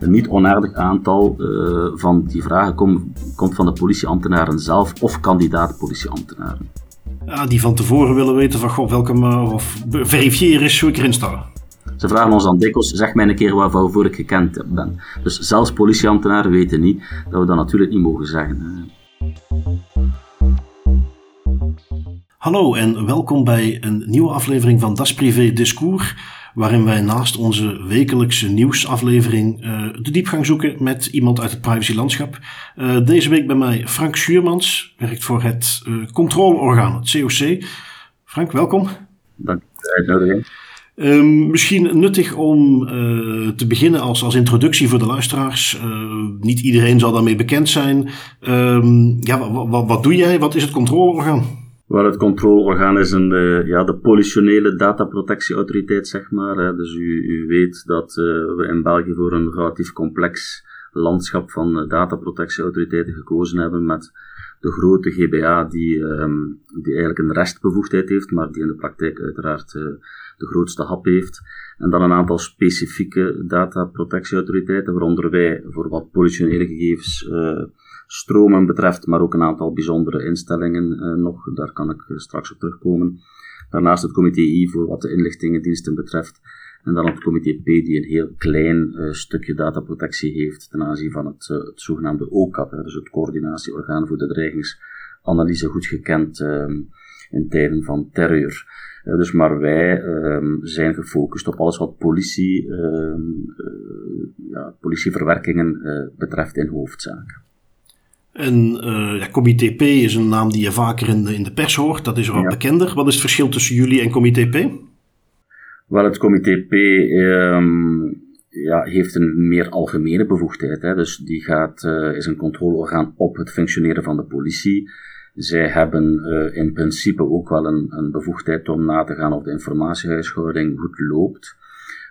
Een niet onaardig aantal uh, van die vragen kom, komt van de politieambtenaren zelf of kandidaat politieambtenaren. Ja, die van tevoren willen weten van god, welke of verifiëren is hoe ik erin sta. Ze vragen ons dan dikwijls, zeg mij een keer waarvoor ik gekend ben. Dus zelfs politieambtenaren weten niet dat we dat natuurlijk niet mogen zeggen. Hallo en welkom bij een nieuwe aflevering van Das Privé Discours, waarin wij naast onze wekelijkse nieuwsaflevering uh, de diepgang zoeken met iemand uit het privacylandschap. Uh, deze week bij mij Frank Schuurmans, werkt voor het uh, controleorgaan, het COC. Frank, welkom. Dank voor de uitnodiging. Um, misschien nuttig om uh, te beginnen als, als introductie voor de luisteraars. Uh, niet iedereen zal daarmee bekend zijn. Um, ja, wat doe jij? Wat is het controleorgaan? Wel, het controleorgaan is een, uh, ja, de politionele dataprotectieautoriteit, zeg maar. Hè. Dus u, u weet dat we in België voor een relatief complex landschap van dataprotectieautoriteiten gekozen hebben met de grote GBA die, um, die eigenlijk een restbevoegdheid heeft, maar die in de praktijk uiteraard de grootste hap heeft. En dan een aantal specifieke dataprotectieautoriteiten, waaronder wij voor wat politionele gegevens uh, stromen betreft, maar ook een aantal bijzondere instellingen uh, nog. Daar kan ik uh, straks op terugkomen. Daarnaast het comité I voor wat de inlichtingendiensten betreft. En dan het comité P die een heel klein stukje dataprotectie heeft ten aanzien van het, het zogenaamde OCAP, dus het coördinatieorgaan voor de dreigingsanalyse, goed gekend ehm, in tijden van terreur. Dus maar wij um, zijn gefocust op alles wat politie, uh, ja, politieverwerkingen betreft in hoofdzaak. En ja, Comité P is een naam die je vaker in de, in de pers hoort, dat is wel ja. bekender. Wat is het verschil tussen jullie en Comité P? Wel, het Comité P um, ja, heeft een meer algemene bevoegdheid. Hè. Dus die gaat, is een controleorgaan op het functioneren van de politie. Zij hebben uh, in principe ook wel een, een, bevoegdheid om na te gaan of de informatiehuishouding goed loopt.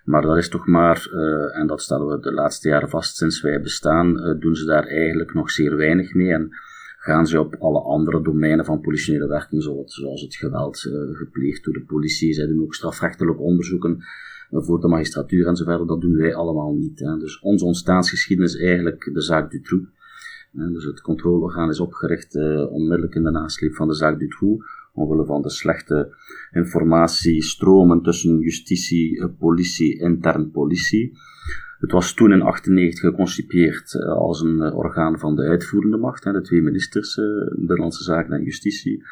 Maar dat is toch maar, uh, en dat stellen we de laatste jaren vast sinds wij bestaan, uh, doen ze daar eigenlijk nog zeer weinig mee. En gaan ze op alle andere domeinen van politionele werking, zoals het geweld gepleegd door de politie. Zij doen ook strafrechtelijk onderzoeken voor de magistratuur en zo verder. Dat doen wij allemaal niet. Hè. Dus onze ontstaansgeschiedenis is eigenlijk de zaak Dutroux dus het controleorgaan is opgericht onmiddellijk in de nasleep van de zaak Dutroux, omwille van de slechte informatiestromen tussen justitie, eh, politie, intern politie. Het was toen in 1998 geconcipeerd uh, als een orgaan van de uitvoerende macht, de twee ministers, Binnenlandse Zaken en Justitie.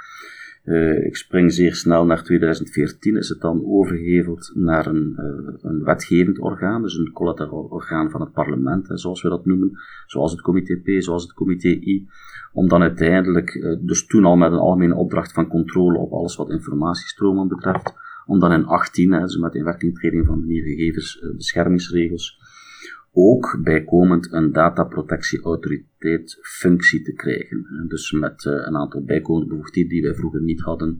Uh, ik spring zeer snel naar 2014, is het dan overgeheveld naar een, uh, een wetgevend orgaan, dus een collateraal orgaan van het parlement, zoals we dat noemen, zoals het comité P, zoals het comité I, om dan uiteindelijk, uh, dus toen al met een algemene opdracht van controle op alles wat informatiestromen betreft, om dan in 18, hè, dus met inwerkingtreding van de nieuwe gegevensbeschermingsregels, ook bijkomend een dataprotectieautoriteit functie te krijgen. Dus met uh, een aantal bijkomende bevoegdheden die wij vroeger niet hadden,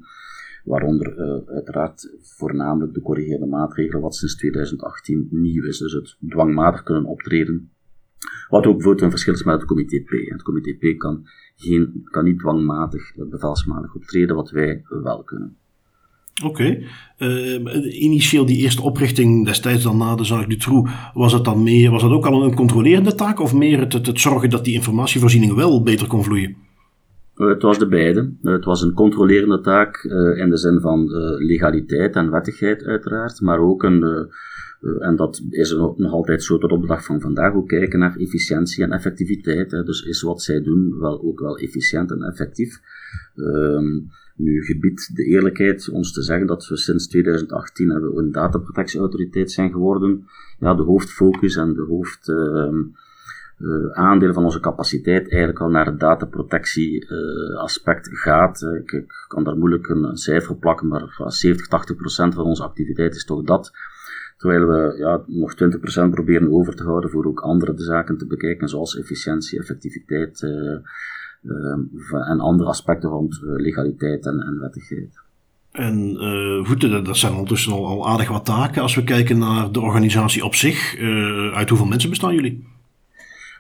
waaronder uh, uiteraard voornamelijk de corrigerende maatregelen, wat sinds 2018 nieuw is. Dus het dwangmatig kunnen optreden. Wat ook bijvoorbeeld een verschil is met het comité P. Het comité P kan, geen, kan niet dwangmatig, bevelsmatig optreden, wat wij wel kunnen. Oké. Uh, initieel die eerste oprichting destijds dan na de Zaak Dutroux, was het dan meer, was dat ook al een controlerende taak of meer het, het, zorgen dat die informatievoorziening wel beter kon vloeien? Uh, het was de beide. Uh, het was een controlerende taak in de zin van legaliteit en wettigheid uiteraard, maar ook een, en dat is nog altijd zo tot op de dag van vandaag, ook kijken naar efficiëntie en effectiviteit. Dus is wat zij doen wel ook wel efficiënt en effectief. Ehm, nu gebiedt de eerlijkheid ons te zeggen dat we sinds 2018 hebben een dataprotectieautoriteit zijn geworden. Ja, de hoofdfocus en de hoofdaandeel uh, uh, van onze capaciteit eigenlijk al naar het dataprotectie uh, aspect gaat. Ik, ik, kan daar moeilijk een, cijfer plakken, maar 70, 80 procent van onze activiteit is toch dat. Terwijl we ja, nog 20% proberen over te houden voor ook andere zaken te bekijken, zoals efficiëntie, effectiviteit, en andere aspecten rond eh, legaliteit en, en wettigheid. En uh, goed, dat zijn ondertussen al, al, aardig wat taken. Als we kijken naar de organisatie op zich, uh, uit hoeveel mensen bestaan jullie?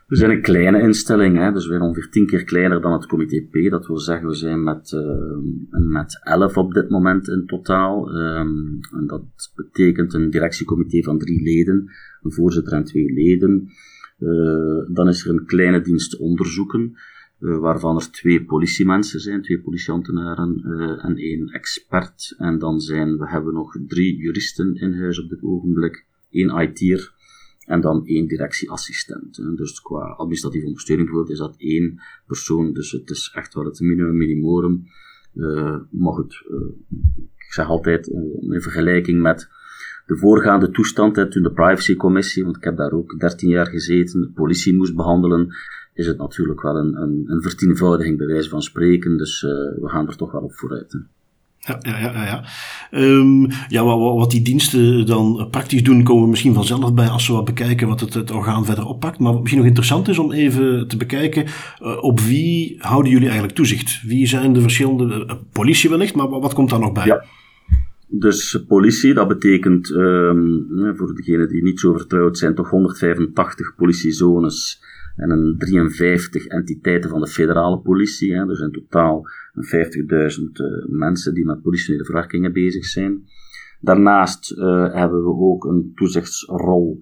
We zijn een kleine instelling, hè, dus we zijn ongeveer tien keer kleiner dan het comité P. Dat wil zeggen, we zijn met, uh, met elf op dit moment in totaal. Um, en dat betekent een directiecomité van drie leden, een voorzitter en twee leden. Uh, dan is er een kleine dienst onderzoeken, waarvan er twee politiemensen zijn, twee politieambtenaren en één expert. En dan zijn, we hebben nog drie juristen in huis op dit ogenblik, één IT'er en dan één directieassistent. Dus qua administratieve ondersteuning bijvoorbeeld is dat één persoon, dus het is echt wel het minimum minimorum. Uh, maar goed, ik zeg altijd in vergelijking met de voorgaande toestand, hè, toen de privacycommissie, want ik heb daar ook 13 jaar gezeten, de politie moest behandelen, is het natuurlijk wel een, een, een vertienvoudiging bij wijze van spreken, dus we gaan er toch wel op vooruit. Hè. Ja, ja, ja. ja. Um, ja wat, wat, die diensten dan praktisch doen, komen we misschien vanzelf bij als we wat bekijken wat het, het orgaan verder oppakt. Maar wat misschien nog interessant is om even te bekijken, uh, op wie houden jullie eigenlijk toezicht? Wie zijn de verschillende, uh, politie wellicht, maar wat komt daar nog bij? Ja. Dus politie, dat betekent, um, voor degenen die niet zo vertrouwd zijn, toch 185 politiezones en een 53 entiteiten van de federale politie. Hè, dus in totaal 50.000 uh, mensen die met politionele verwerkingen bezig zijn. Daarnaast uh, hebben we ook een toezichtsrol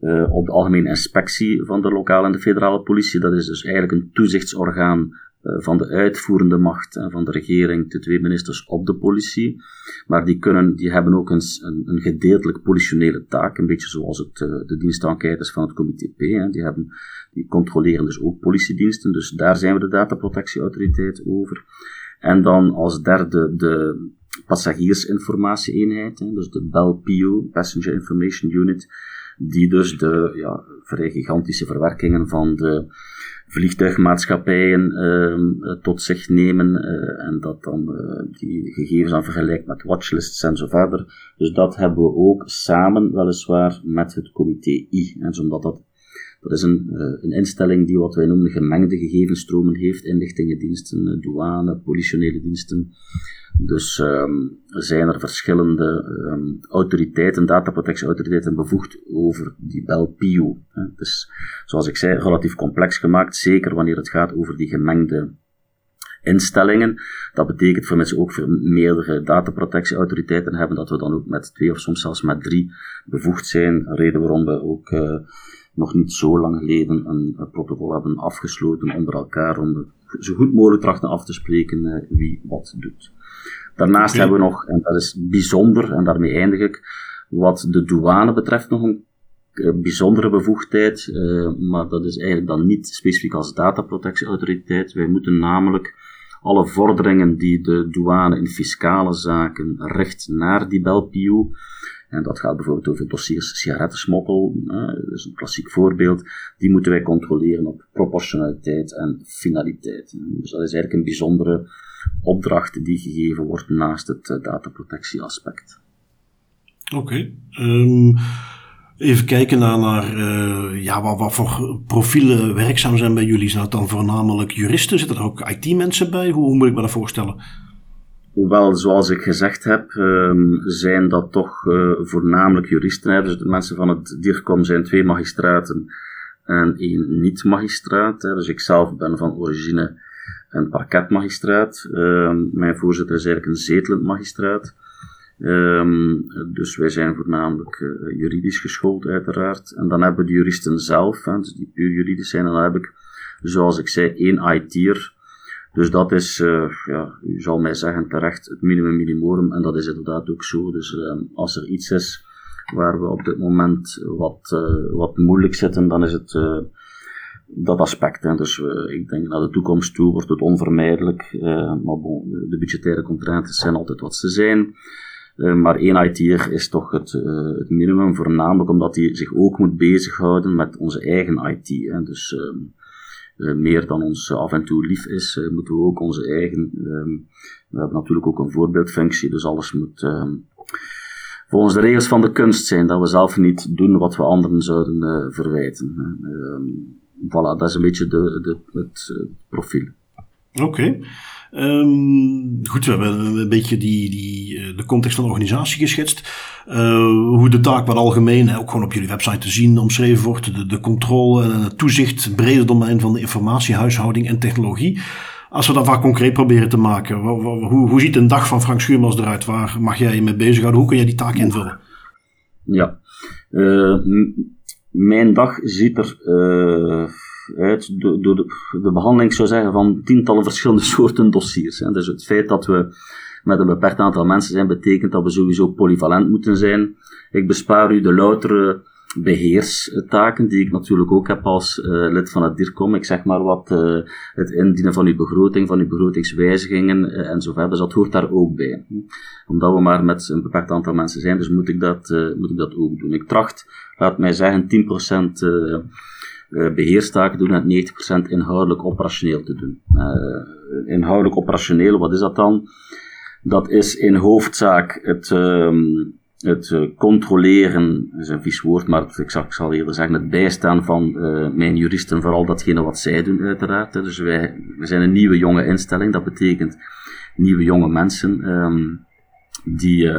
uh, op de algemene inspectie van de lokale en de federale politie. Dat is dus eigenlijk een toezichtsorgaan van de uitvoerende macht en van de regering, de twee ministers op de politie. Maar die, kunnen, die hebben ook een, een, gedeeltelijk politionele taak, een beetje zoals het, de dienstenquêtes van het comité P. Hè. Die, hebben, die controleren dus ook politiediensten, dus daar zijn we de dataprotectieautoriteit over. En dan als derde de passagiersinformatie-eenheid, dus de BEL-PIO, Passenger Information Unit, die dus de ja, vrij gigantische verwerkingen van de vliegtuigmaatschappijen uh, tot zich nemen uh, en dat dan uh, die gegevens aan vergelijkt met watchlists en zo verder. Dus dat hebben we ook samen weliswaar met het comité I. Dus omdat dat, dat is een, een instelling die wat wij noemen gemengde gegevensstromen heeft, inlichtingendiensten, douane, politionele diensten, dus um, zijn er verschillende um, autoriteiten, dataprotectieautoriteiten, bevoegd over die BEL-PIO. Is, zoals ik zei, relatief complex gemaakt, zeker wanneer het gaat over die gemengde instellingen. Dat betekent voor mensen ook voor meerdere dataprotectieautoriteiten hebben, dat we dan ook met twee of soms zelfs met drie bevoegd zijn. Reden waarom we ook uh, nog niet zo lang geleden een, een, protocol hebben afgesloten onder elkaar om zo goed mogelijk trachten af te spreken uh, wie wat doet. Daarnaast hebben we nog, en dat is bijzonder, en daarmee eindig ik, wat de douane betreft nog een uh, bijzondere bevoegdheid, maar dat is eigenlijk dan niet specifiek als dataprotectieautoriteit. Wij moeten namelijk alle vorderingen die de douane in fiscale zaken recht naar die BELPIO, en dat gaat bijvoorbeeld over dossiers sigarettensmokkel, dat is een klassiek voorbeeld, die moeten wij controleren op proportionaliteit en finaliteit. Dus dat is eigenlijk een bijzondere opdracht die gegeven wordt naast het uh, dataprotectieaspect. Oké. Um, even kijken naar, naar uh, ja, wat, wat, voor profielen werkzaam zijn bij jullie. Zijn dat dan voornamelijk juristen? Zitten er ook IT-mensen bij? Hoe, hoe, moet ik me dat voorstellen? Hoewel, zoals ik gezegd heb, um, zijn dat toch uh, voornamelijk juristen. Dus de mensen van het DIRCOM zijn twee magistraten en één niet-magistraat. Dus ik zelf ben van origine een parketmagistraat. Uh, mijn voorzitter is eigenlijk een zetelend magistraat. Um, dus wij zijn voornamelijk uh, juridisch geschoold, uiteraard. En dan hebben we de juristen zelf, hè, dus die puur juridisch zijn. En dan heb ik, zoals ik zei, één IT'er. Dus dat is, uh, ja, u zal mij zeggen terecht, het minimum minimorum. En dat is inderdaad ook zo. Dus uh, als er iets is waar we op dit moment wat, uh, wat moeilijk zitten, dan is het dat aspect. Hè. Dus uh, ik denk naar de toekomst toe wordt het onvermijdelijk. Uh, maar bon, de, budgettaire contraintes zijn altijd wat ze zijn. Uh, maar één IT'er is toch het, het, minimum, voornamelijk omdat hij zich ook moet bezighouden met onze eigen IT. Hè. Dus ehm, meer dan ons af en toe lief is, moeten we ook onze eigen. Ehm, we hebben natuurlijk ook een voorbeeldfunctie, dus alles moet ehm, volgens de regels van de kunst zijn, dat we zelf niet doen wat we anderen zouden verwijten voilà, dat is een beetje de, de, het profiel. Oké. Um, goed, we hebben een beetje die, die, eh, de context van de organisatie geschetst. Uh, hoe de taak wat algemeen, ook gewoon op jullie website te zien, omschreven wordt. De, de controle en het toezicht, het brede domein van de informatie, huishouding en technologie. Als we dat wat concreet proberen te maken, hoe, hoe ziet een dag van Frank Schuurmans eruit? Waar mag jij je mee bezighouden? Hoe kun jij die taak invullen? Ja, uh, mijn dag ziet er door, de, de, behandeling, zou zeggen, van tientallen verschillende soorten dossiers. Hè. Dus het feit dat we met een beperkt aantal mensen zijn, betekent dat we sowieso polyvalent moeten zijn. Ik bespaar u de loutere beheerstaken, die ik natuurlijk ook heb als uh, lid van het DIRCOM. Ik zeg maar wat uh, het indienen van uw begroting, van uw begrotingswijzigingen uh, en. Dus dat hoort daar ook bij. Omdat we maar met een beperkt aantal mensen zijn, dus moet ik dat, moet ik dat ook doen. Ik tracht, laat mij zeggen, 10% uh, beheerstaken doen en 90% inhoudelijk operationeel te doen. Uh, inhoudelijk operationeel, wat is dat dan? Dat is in hoofdzaak het, uh, het uh, controleren, is een vies woord, maar ik zal, ik zal eerder zeggen, het bijstaan van mijn juristen, vooral datgene wat zij doen uiteraard. Dus wij, wij zijn een nieuwe jonge instelling, dat betekent nieuwe jonge mensen um, die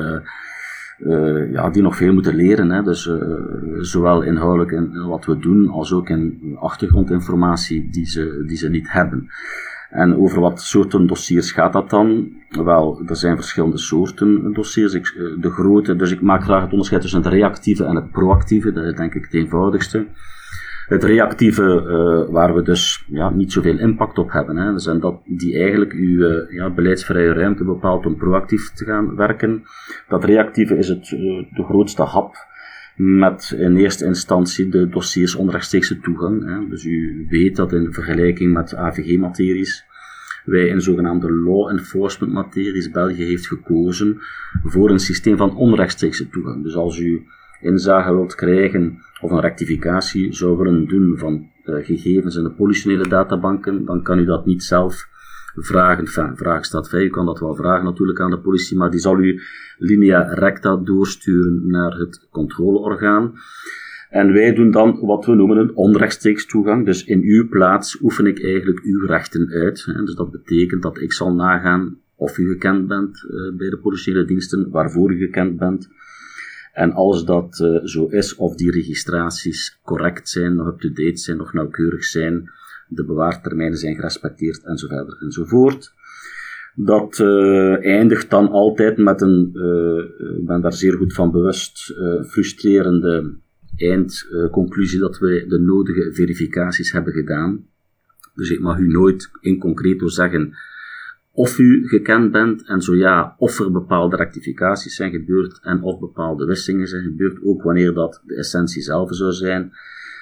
ja, die nog veel moeten leren. Hè. Dus uh, zowel inhoudelijk in wat we doen, als ook in achtergrondinformatie die ze, die ze niet hebben. En over wat soorten dossiers gaat dat dan? Wel, er zijn verschillende soorten dossiers. Ik, eh, de grote, dus ik maak graag het onderscheid tussen het reactieve en het proactieve. Dat is denk ik het eenvoudigste. Het reactieve, uh, waar we dus ja, niet zoveel impact op hebben. Hè. Dus en dat die eigenlijk uw uh, ja, beleidsvrije ruimte bepaalt om proactief te gaan werken. Dat reactieve is het, uh, de grootste hap met in eerste instantie de dossiers onrechtstreekse toegang. Hè. Dus u weet dat in vergelijking met AVG-materies wij in zogenaamde law enforcement materies België heeft gekozen voor een systeem van onrechtstreekse toegang. Dus als u inzage wilt krijgen of een rectificatie zou willen doen van uh, gegevens in de politionele databanken, dan kan u dat niet zelf vragen. Vraag staat vrij, u kan dat wel vragen natuurlijk aan de politie, maar die zal u linea recta doorsturen naar het controleorgaan. En wij doen dan wat we noemen een onrechtstreeks toegang. Dus in uw plaats oefen ik eigenlijk uw rechten uit. Dus dat betekent dat ik zal nagaan of u gekend bent uh, bij de politiële diensten, waarvoor u gekend bent, en als dat uh, zo is, of die registraties correct zijn, nog up-to-date zijn, nog nauwkeurig zijn, de bewaartermijnen zijn gerespecteerd, en enzovoort. Dat uh, eindigt dan altijd met een, uh, ik ben daar zeer goed van bewust, frustrerende eindconclusie dat wij de nodige verificaties hebben gedaan. Dus ik mag u nooit in concreto zeggen of u gekend bent en zo ja, of er bepaalde rectificaties zijn gebeurd en of bepaalde wissingen zijn gebeurd, ook wanneer dat de essentie zelf zou zijn,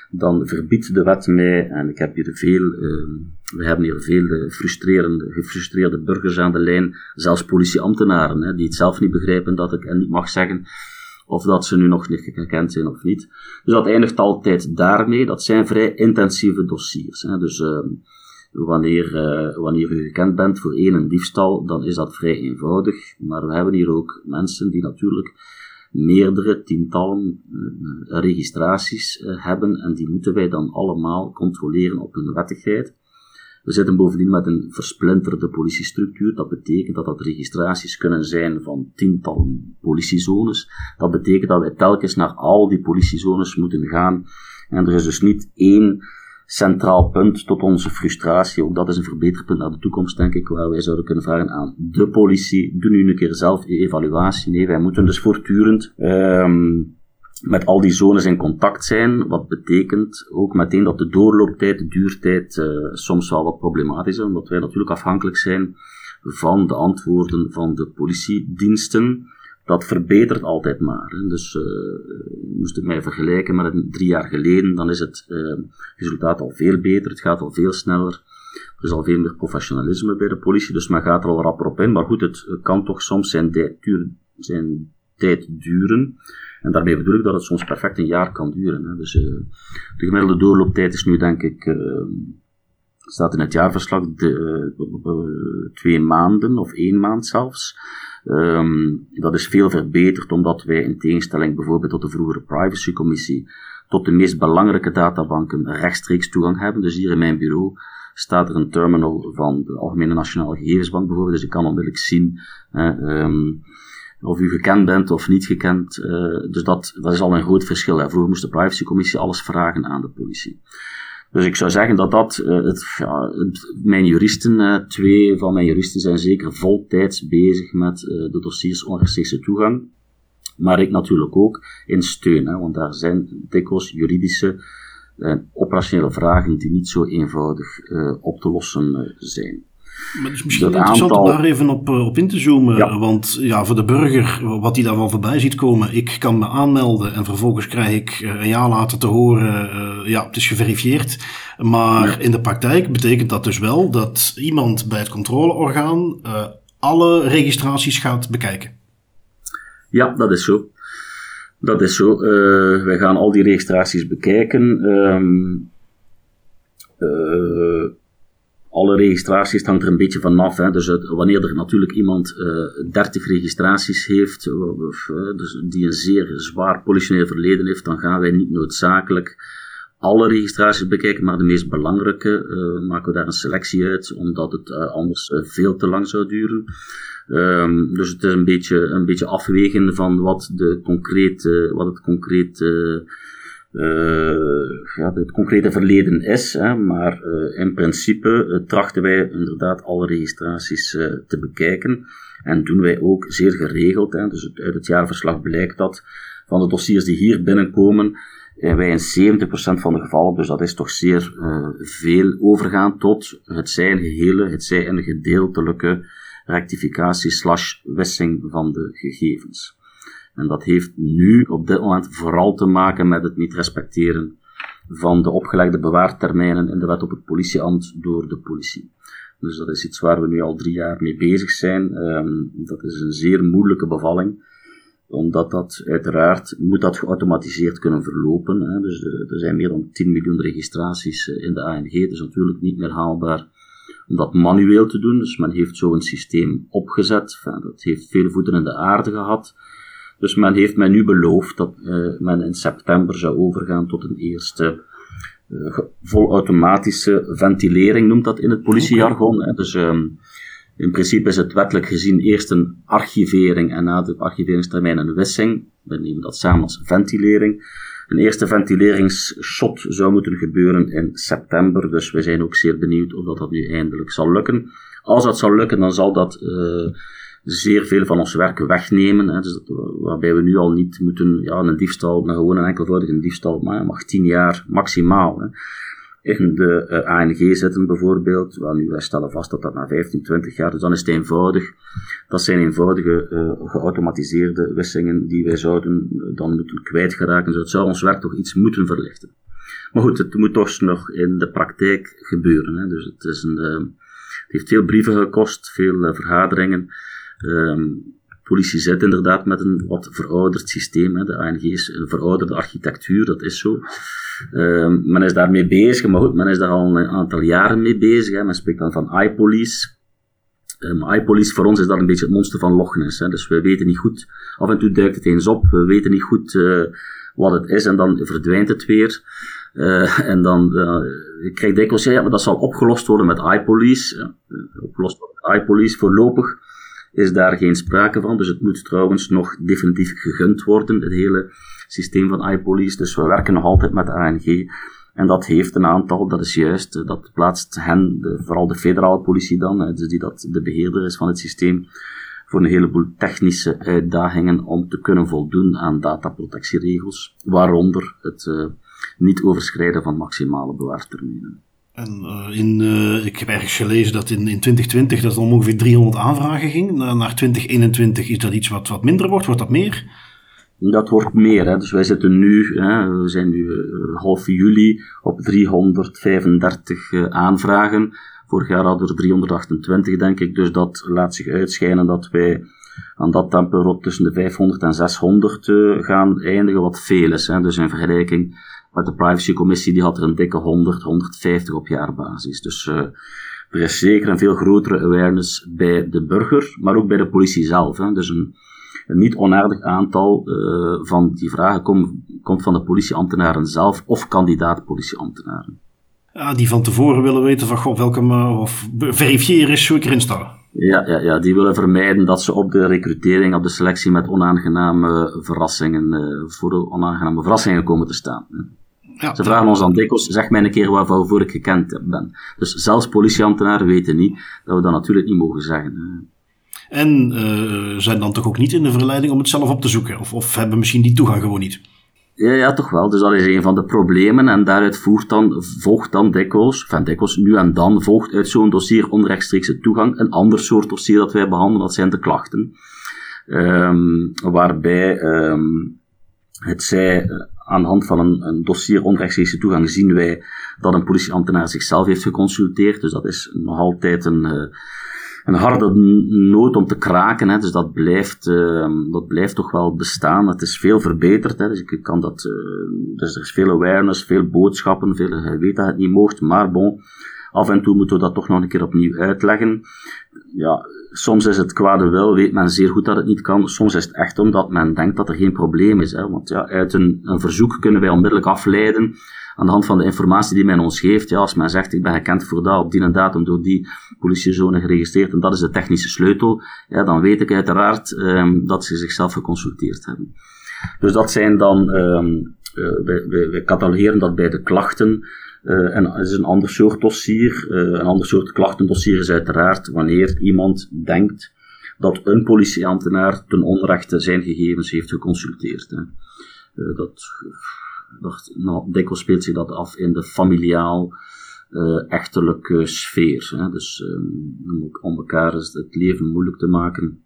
dan verbiedt de wet mij, en ik heb hier veel, uh, we hebben hier veel frustrerende, gefrustreerde burgers aan de lijn, zelfs politieambtenaren, hè, die het zelf niet begrijpen dat ik en niet mag zeggen of dat ze nu nog niet gekend zijn of niet. Dus dat eindigt altijd daarmee, dat zijn vrij intensieve dossiers. Hè, dus... Uh, Wanneer, uh, wanneer u gekend bent voor één een diefstal, dan is dat vrij eenvoudig. Maar we hebben hier ook mensen die natuurlijk meerdere tientallen uh, registraties uh, hebben en die moeten wij dan allemaal controleren op hun wettigheid. We zitten bovendien met een versplinterde politiestructuur. Dat betekent dat dat registraties kunnen zijn van tientallen politiezones. Dat betekent dat wij telkens naar al die politiezones moeten gaan. En er is dus niet één centraal punt tot onze frustratie. Ook dat is een verbeterpunt naar de toekomst, denk ik, waar wij zouden kunnen vragen aan de politie. Doe nu een keer zelf je evaluatie. Nee, wij moeten dus voortdurend um, met al die zones in contact zijn. Wat betekent ook meteen dat de doorlooptijd, de duurtijd, uh, soms wel wat problematisch is, omdat wij natuurlijk afhankelijk zijn van de antwoorden van de politiediensten dat verbetert altijd maar. Hè. Dus uh, moest ik mij vergelijken met een, drie jaar geleden, dan is het uh, resultaat al veel beter, het gaat al veel sneller. Er is al veel meer professionalisme bij de politie, dus men gaat er al rapper op in. Maar goed, het kan toch soms zijn, zijn tijd duren. En daarmee bedoel ik dat het soms perfect een jaar kan duren. Hè. Dus uh, de gemiddelde doorlooptijd is nu denk ik, staat in het jaarverslag, de, twee maanden of één maand zelfs. Um, dat is veel verbeterd omdat wij in tegenstelling bijvoorbeeld tot de vroegere privacycommissie tot de meest belangrijke databanken rechtstreeks toegang hebben. Dus hier in mijn bureau staat er een terminal van de Algemene Nationale Gegevensbank bijvoorbeeld. Dus je kan onmiddellijk zien ehm, of u gekend bent of niet gekend. Uh, dus dat, dat is al een groot verschil. Hè. Vroeger moest de privacycommissie alles vragen aan de politie. Dus ik zou zeggen dat dat, uh, het, ja, mijn juristen, uh, twee van mijn juristen zijn zeker voltijds bezig met de dossiers onrechtstreekse toegang. Maar ik natuurlijk ook in steun, hè, want daar zijn dikwijls juridische en operationele vragen die niet zo eenvoudig op te lossen zijn. Maar het is misschien interessant om daar even op, eh, op in te zoomen. Want ja, voor de burger, wat hij daarvan voorbij ziet komen, ik kan me aanmelden en vervolgens krijg ik eh, een jaar later te horen, uh, ja, het is geverifieerd. Maar in de praktijk betekent dat dus wel dat iemand bij het controleorgaan uh, alle registraties gaat bekijken. Ja, dat is zo. Dat is zo. Uh, wij gaan al die registraties bekijken. Um, alle registraties hangt er een beetje vanaf. Hè. Dus wanneer er natuurlijk iemand uh, eh, 30 registraties heeft, of, uh, dus die een zeer zwaar politioneel verleden heeft, dan gaan wij niet noodzakelijk alle registraties bekijken, maar de meest belangrijke maken we daar een selectie uit, omdat het anders veel te lang zou duren. Um, dus het is een beetje, een beetje afwegen van wat, de concrete, wat het concrete uh, ja, het concrete verleden is. Hè, maar uh, in principe uh, trachten wij inderdaad alle registraties te bekijken. En doen wij ook zeer geregeld. Hè, dus uit het jaarverslag blijkt dat van de dossiers die hier binnenkomen, wij in 70% van de gevallen, dus dat is toch zeer veel, overgaan tot het zij een gehele, het zij een gedeeltelijke rectificatie slash wissing van de gegevens. En dat heeft nu op dit moment vooral te maken met het niet respecteren van de opgelegde bewaartermijnen in de wet op het politieambt door de politie. Dus dat is iets waar we nu al drie jaar mee bezig zijn. Um, dat is een zeer moeilijke bevalling, omdat dat uiteraard moet dat geautomatiseerd kunnen verlopen. Hè. Dus er zijn meer dan 10 miljoen registraties eh, in de ANG. Het is natuurlijk niet meer haalbaar om dat manueel te doen. Dus men heeft zo een systeem opgezet. dat heeft veel voeten in de aarde gehad. Dus men heeft mij nu beloofd dat uh, men in september zou overgaan tot een eerste uh, volautomatische ventilering, noemt dat in het politiejargon. Okay. Dus um, in principe is het wettelijk gezien eerst een archivering en na de archiveringstermijn een wissing. We nemen dat samen als ventilering. Een eerste ventileringsshot zou moeten gebeuren in september, dus we zijn ook zeer benieuwd of dat, dat nu eindelijk zal lukken. Als dat zal lukken, dan zal dat uh, zeer veel van ons werk wegnemen. Hè, dus waarbij we nu al niet moeten, ja, een diefstal, maar gewoon een enkelvoudige diefstal, maar mag 10 jaar maximaal. Hè. In de uh, ANG zitten bijvoorbeeld, nu wij stellen vast dat dat na 15, 20 jaar, dus dan is het eenvoudig. Dat zijn eenvoudige uh, geautomatiseerde wissingen die wij zouden dan moeten kwijtgeraken. Dus het zou ons werk toch iets moeten verlichten. Maar goed, het moet toch nog in de praktijk gebeuren. Hè. Dus het, is een, het heeft veel brieven gekost, veel vergaderingen. Um, politie zit inderdaad met een wat verouderd systeem. Hè. De ANG is een verouderde architectuur, dat is zo. Um, men is daarmee bezig, maar goed, men is daar al een aantal jaren mee bezig. Hè. Men spreekt dan van iPolice. Um, iPolice voor ons is dat een beetje het monster van Loch Ness. Hè. Dus we weten niet goed, af en toe duikt het eens op, we weten niet goed uh, wat het is en dan verdwijnt het weer. Uh, en dan uh, ik krijg dikwijls, ja, maar dat zal opgelost worden met iPolice. Opgelost worden met iPolice voorlopig is daar geen sprake van. Dus het moet trouwens nog definitief gegund worden, het hele systeem van iPolice. Dus we werken nog altijd met ANG. En dat heeft een aantal, dat is juist, eh, dat plaatst hen, de, vooral de federale politie dan, dus die dat de beheerder is van het systeem, voor een heleboel technische uitdagingen om te kunnen voldoen aan dataprotectieregels, waaronder het uh, niet overschrijden van maximale bewaartermijnen. En uh, in, uh, ik heb ergens gelezen dat in, in 2020 dat om ongeveer 300 aanvragen ging. Na, naar 2021 is dat iets wat, wat minder wordt. Wordt dat meer? Dat wordt meer. Hè. Dus wij zitten nu, hè, we zijn nu uh, half juli, op 335 aanvragen. Vorig jaar hadden we er 328, denk ik. Dus dat laat zich uitschijnen dat wij aan dat tempo tussen de 500 en 600 gaan eindigen, wat veel is. Hè. Dus in vergelijking maar de privacycommissie die had er een dikke 100, 150 op jaarbasis. Dus uh, er is zeker een veel grotere awareness bij de burger, maar ook bij de politie zelf. Hè. Dus een, een niet onaardig aantal uh, van die vragen kom, komt van de politieambtenaren zelf of kandidaat politieambtenaren. Ja, die van tevoren willen weten van god, welke of verifiëren is, zo ik erin sta. Ja, ja, ja, die willen vermijden dat ze op de recrutering, op de selectie met onaangename verrassingen, voor onaangename verrassingen komen te staan. Ja. Ze vragen ons dan dikwijls, zeg mij een keer waarvoor ik gekend ben. Dus zelfs politieambtenaren weten niet dat we dat natuurlijk niet mogen zeggen. En uh, zijn dan toch ook niet in de verleiding om het zelf op te zoeken? Of, of hebben misschien die toegang gewoon niet? Ja, ja, toch wel. Dus dat is een van de problemen. En daaruit voert dan, volgt dan dikwijls, van dikwijls nu en dan, volgt uit zo'n dossier onrechtstreekse toegang een ander soort dossier dat wij behandelen, dat zijn de klachten. Um, waarbij um, het zij eh, aan de hand van een, dossier onrechtstreekse toegang zien wij dat een politieambtenaar zichzelf heeft geconsulteerd. Dus dat is nog altijd een, uh, een harde nood om te kraken. Hè. Dus dat blijft, uh, dat blijft toch wel bestaan. Het is veel verbeterd. Hè. Dus ik kan dat, uh, dus er is veel awareness, veel boodschappen, veel, je weet dat het niet mocht, maar bon, af en toe moeten we dat toch nog een keer opnieuw uitleggen. Ja, soms is het kwade wil, weet men zeer goed dat het niet kan. Soms is het echt omdat men denkt dat er geen probleem is. Hè. Want ja, uit een, een verzoek kunnen wij onmiddellijk afleiden aan de hand van de informatie die men ons geeft. Ja, als men zegt, ik ben gekend voor dat, op die en datum door die politiezone geregistreerd, en dat is de technische sleutel, ja, dan weet ik uiteraard um, dat ze zichzelf geconsulteerd hebben. Dus dat zijn dan, um, uh, wij, wij, catalogeren dat bij de klachten, uh, en is een ander soort dossier. Uh, een ander soort klachtendossier is uiteraard wanneer iemand denkt dat een politieambtenaar ten onrechte zijn gegevens heeft geconsulteerd. Hè. Uh, dat, dat, nou, speelt zich dat af in de familiaal echterlijke sfeer. Hè. Dus um, om elkaar het leven moeilijk te maken.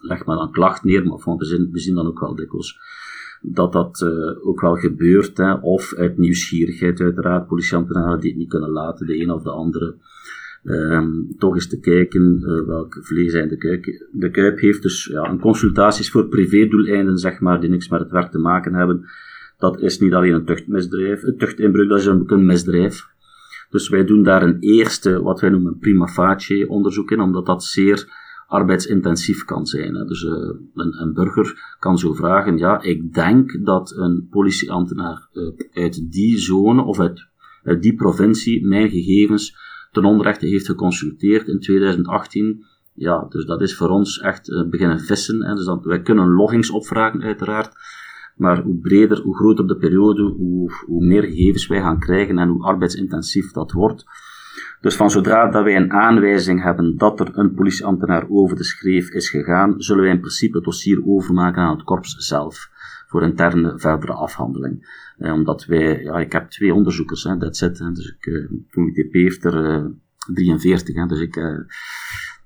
Leg maar dan klacht neer, maar van, we, zien, we zien dan ook wel dikwijls dat dat uh, ook wel gebeurt, hè, of uit nieuwsgierigheid uiteraard, politieambtenaren die het niet kunnen laten, de een of de andere, um, toch eens te kijken uh, welk vlees hij in de, kuip, de kuip heeft. Dus ja, een consultaties voor privédoeleinden, zeg maar, die niks met het werk te maken hebben, dat is niet alleen een tuchtmisdrijf, een tuchtinbreuk, dat is ook een misdrijf. Dus wij doen daar een eerste, wat wij noemen, prima facie onderzoek in, omdat dat zeer arbeidsintensief kan zijn. Hè. Dus uh, een, een, burger kan zo vragen, ja, ik denk dat een politieambtenaar uh, uit die zone of uit, uit die provincie mijn gegevens ten onrechte heeft geconsulteerd in 2018. Ja, dus dat is voor ons echt uh, beginnen vissen. Hè. Dus dat, wij kunnen loggings opvragen uiteraard, maar hoe breder, hoe groter de periode, hoe, hoe meer gegevens wij gaan krijgen en hoe arbeidsintensief dat wordt. Dus van zodra dat wij een aanwijzing hebben dat er een politieambtenaar over de schreef is gegaan, zullen wij in principe het dossier overmaken aan het korps zelf voor interne verdere afhandeling. Eh, omdat wij, ja, ik heb twee onderzoekers, hè, dat zit, dus ik, P heeft er uh, 43, hè, dus ik, uh,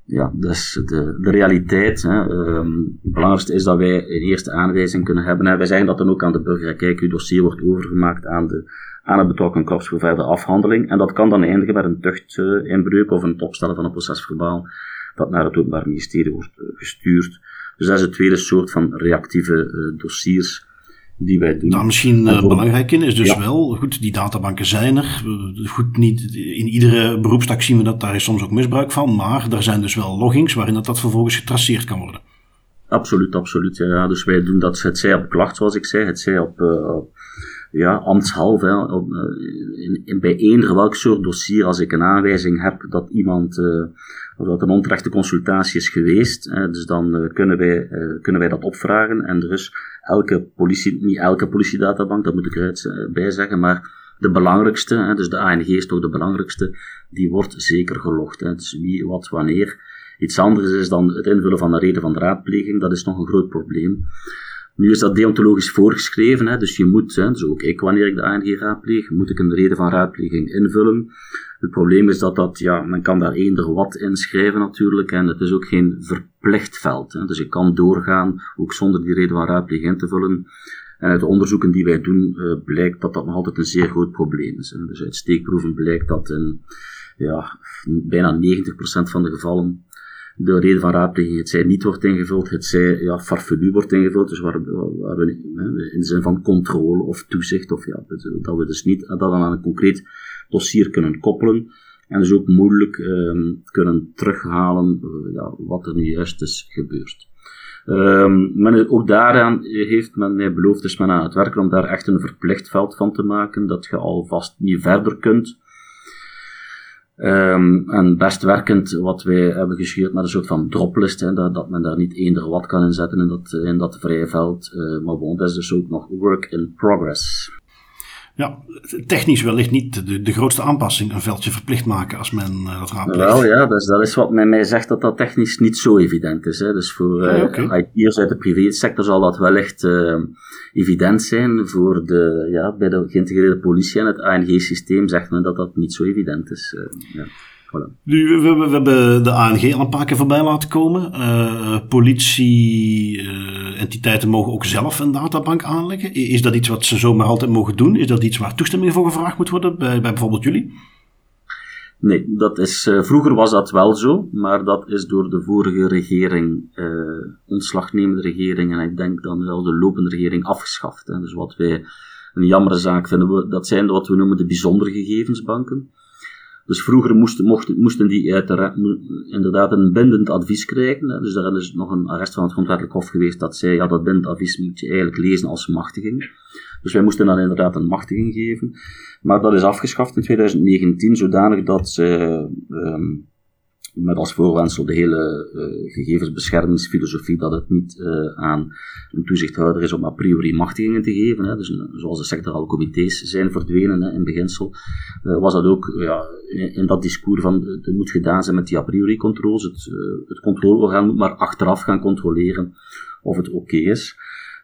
ja, dat is de, de realiteit. Hè. Um, het belangrijkste is dat wij een eerste aanwijzing kunnen hebben. Hè. Wij zeggen dat dan ook aan de burger, kijk, uw dossier wordt overgemaakt aan de aan het betrokken korps voor verdere afhandeling. En dat kan dan eindigen met een tuchtinbreuk of een opstellen van een procesverbaal dat naar het Openbaar Ministerie wordt eh, gestuurd. Dus dat is het tweede soort van reactieve uh, dossiers die wij doen. Nou, misschien uh, belangrijk in is dus wel, goed, die databanken zijn er. Goed, niet in iedere beroepstak zien we dat daar is soms ook misbruik van, maar er zijn dus wel loggings waarin dat, dat vervolgens getraceerd kan worden. Absoluut, absoluut. Ja. Dus wij doen dat, het zij op klacht, zoals ik zei, het zij op, uh, ja, ambtshalve, op, in, in, bij eender welk soort dossier, als ik een aanwijzing heb dat iemand, uh, of dat een onterechte consultatie is geweest, dus dan uh, kunnen, wij, kunnen wij dat opvragen. En er is elke politie, niet elke politiedatabank, dat moet ik eruit bij zeggen, maar de belangrijkste, dus de ANG is toch de belangrijkste, die wordt zeker gelogd. Hè, dus wie, wat, wanneer. Iets anders is dan het invullen van een reden van de raadpleging, dat is nog een groot probleem. Nu is dat deontologisch voorgeschreven, hè, dus je moet, hè, dus ook ik wanneer ik de ANG raadpleeg, moet ik een reden van raadpleging invullen. Het probleem is dat dat, ja, men kan daar eender wat inschrijven natuurlijk, en het is ook geen verplicht veld. Hè, dus ik kan doorgaan, ook zonder die reden van raadpleging in te vullen. En uit de onderzoeken die wij doen, uh, blijkt dat dat nog altijd een zeer groot probleem is. Dus uit steekproeven blijkt dat in ja, bijna 90% van de gevallen de reden van raadpleging het zij niet wordt ingevuld, het zij ja, farfelu wordt ingevuld, dus waar, waar we in de zin van controle of toezicht, of ja, dat we dus niet dat dan aan een concreet dossier kunnen koppelen en dus ook moeilijk um, kunnen terughalen uh, ja, wat er nu juist is gebeurd. Um, men, ook daaraan heeft men mij beloofd, is men aan het werken om daar echt een verplicht veld van te maken, dat je alvast niet verder kunt Um, en best werkend, wat wij hebben gescheurd met een soort van droplist, hè, dat, dat men daar niet eender wat kan inzetten in dat, in dat vrije veld. Uh, maar bon, dat is dus ook nog work in progress. Ja, technisch wellicht niet de, de grootste aanpassing, een veldje verplicht maken als men uh, dat raadpleegt. Wel ja, dus dat is wat men mij zegt dat dat technisch niet zo evident is. Hè. Dus voor uh, ah, okay. IT'ers uit de privésector zal dat wellicht uh, evident zijn. Voor de, ja, bij de geïntegreerde politie en het ANG-systeem zegt men dat dat niet zo evident is. ja. Nu, we, we, hebben de ANG al een paar keer voorbij laten komen. Uh, Politie-entiteiten uh, mogen ook zelf een databank aanleggen. Is dat iets wat ze zomaar altijd mogen doen? Is dat iets waar toestemming voor gevraagd moet worden bij, bij bijvoorbeeld jullie? Nee, dat is, uh, vroeger was dat wel zo, maar dat is door de vorige regering, ontslagnemende regering, en ik denk dan wel de lopende regering afgeschaft. Hè. Dus wat wij een jammere zaak vinden, we, dat zijn wat we noemen de bijzondere gegevensbanken. Dus vroeger moesten, mochten, moesten die inderdaad een bindend advies krijgen. Dus daar is nog een arrest van het grondwettelijk hof geweest dat zei, ja, dat bindend advies moet je eigenlijk lezen als machtiging. Dus wij moesten dan inderdaad een machtiging geven. Maar dat is afgeschaft in 2019, zodanig dat ze um, met als voorwensel de hele uh, gegevensbeschermingsfilosofie dat het niet uh, aan een toezichthouder is om a priori machtigingen te geven. Hè. Dus zoals de sectorale comité's zijn verdwenen hè, in beginsel, uh, was dat ook ja, in, dat discours van het moet gedaan zijn met die a priori controles. Het, het controleorgaan moet maar achteraf gaan controleren of het oké is.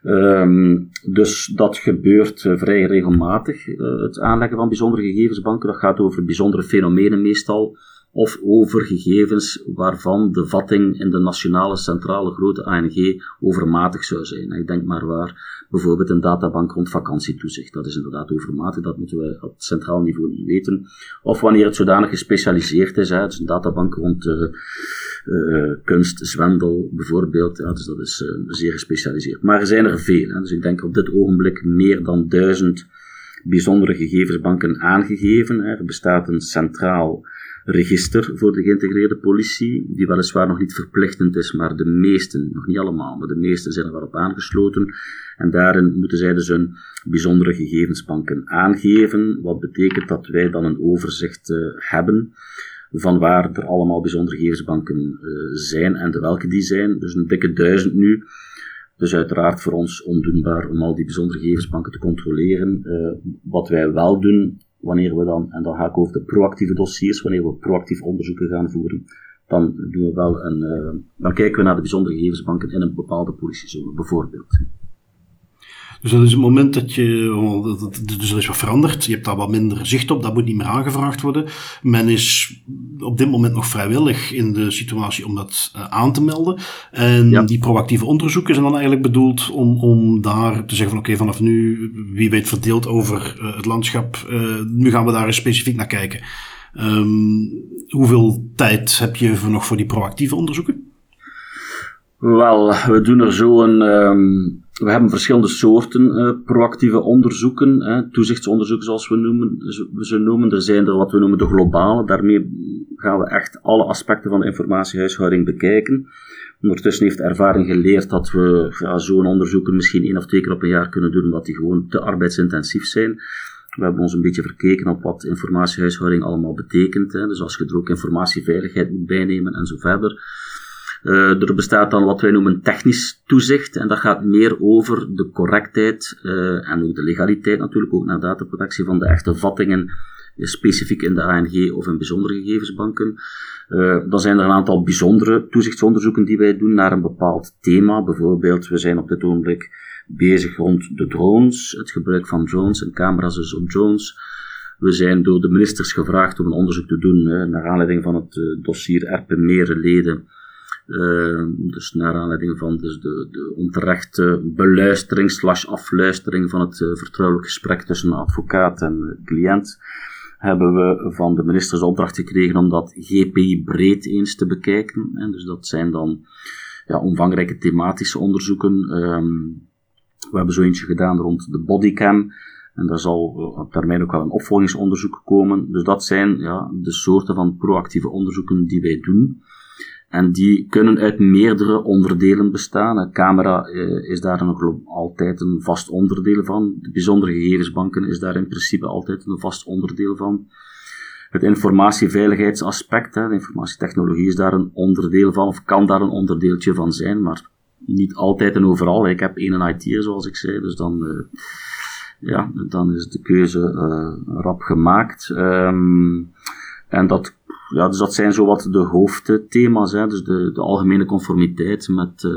Um, dus dat gebeurt vrij regelmatig, het aanleggen van bijzondere gegevensbanken. Dat gaat over bijzondere fenomenen meestal of over gegevens waarvan de vatting in de nationale centrale grote ANG overmatig zou zijn. Ik denk maar waar bijvoorbeeld een databank rond vakantietoezicht. Dat is inderdaad overmatig, dat moeten we op centraal niveau niet weten. Of wanneer het zodanig gespecialiseerd is, hè, dus een databank rond uh, kunst, bijvoorbeeld. Ja, dus dat is uh, zeer gespecialiseerd. Maar er zijn er veel. Hè, dus ik denk op dit ogenblik meer dan duizend bijzondere gegevensbanken aangegeven. Hè. Er bestaat een centraal register voor de geïntegreerde politie, die weliswaar nog niet verplichtend is, maar de meesten, nog niet allemaal, maar de meesten zijn er wel op aangesloten. En daarin moeten zij dus hun bijzondere gegevensbanken aangeven, wat betekent dat wij dan een overzicht uh, hebben van waar er allemaal bijzondere gegevensbanken uh, zijn en de welke die zijn. Dus een dikke duizend nu. Dus uiteraard voor ons ondoenbaar om al die bijzondere gegevensbanken te controleren. Uh, wat wij wel doen, wanneer we dan, en dan ga ik over de proactieve dossiers, wanneer we proactief onderzoeken gaan voeren, dan doen we wel een, uh, dan kijken we naar de bijzondere gegevensbanken in een bepaalde politiezone, bijvoorbeeld. Dus dat is het moment dat je, oh, dus er is wat veranderd, je hebt daar wat minder zicht op, dat moet niet meer aangevraagd worden. Men is op dit moment nog vrijwillig in de situatie om dat uh, aan te melden. En ja. die proactieve onderzoeken zijn dan eigenlijk bedoeld om, om daar te zeggen van oké, okay, vanaf nu, wie weet verdeeld over uh, het landschap, uh, nu gaan we daar eens specifiek naar kijken. Um, hoeveel tijd heb je voor nog voor die proactieve onderzoeken? Wel, we doen er zo een. Um, we hebben verschillende soorten uh, proactieve onderzoeken, hè, toezichtsonderzoeken zoals we noemen, ze noemen. Er zijn er wat we noemen de globale. Daarmee gaan we echt alle aspecten van de informatiehuishouding bekijken. Ondertussen heeft ervaring geleerd dat we ja, zo'n onderzoeken misschien één of twee keer op een jaar kunnen doen, omdat die gewoon te arbeidsintensief zijn. We hebben ons een beetje verkeken op wat informatiehuishouding allemaal betekent. Hè. Dus als je er ook informatieveiligheid moet bijnemen en zo verder. Uh, er bestaat dan wat wij noemen technisch toezicht, en dat gaat meer over de correctheid uh, en ook de legaliteit natuurlijk, ook naar dataprotectie van de echte vattingen, specifiek in de ANG of in bijzondere gegevensbanken. Dan zijn er een aantal bijzondere toezichtsonderzoeken die wij doen naar een bepaald thema. Bijvoorbeeld, we zijn op dit ogenblik bezig rond de drones, het gebruik van drones en camera's dus op drones. We zijn door de ministers gevraagd om een onderzoek te doen naar aanleiding van het dossier Erpen Merenleden uh, dus naar aanleiding van dus de, de onterechte beluistering slash afluistering van het uh, vertrouwelijk gesprek tussen advocaat en cliënt, hebben we van de ministers opdracht gekregen om dat GPI breed eens te bekijken. En dus dat zijn dan ja, omvangrijke thematische onderzoeken. Um, we hebben zo eentje gedaan rond de bodycam. En daar zal op termijn ook wel een opvolgingsonderzoek komen. Dus dat zijn ja, de soorten van proactieve onderzoeken die wij doen. En die kunnen uit meerdere onderdelen bestaan. Een camera eh, is daar nog altijd een vast onderdeel van. De bijzondere gegevensbanken is daar in principe altijd een vast onderdeel van. het informatieveiligheidsaspect, hè, de informatietechnologie is daar een onderdeel van, of kan daar een onderdeeltje van zijn, maar niet altijd en overal. Ik heb één IT, zoals ik zei, dus dan, uh, ja, dan is de keuze uh, rap gemaakt. Um, en dat, ja, dus dat zijn zowat de hoofdthema's. Hè. Dus de, de algemene conformiteit met, uh,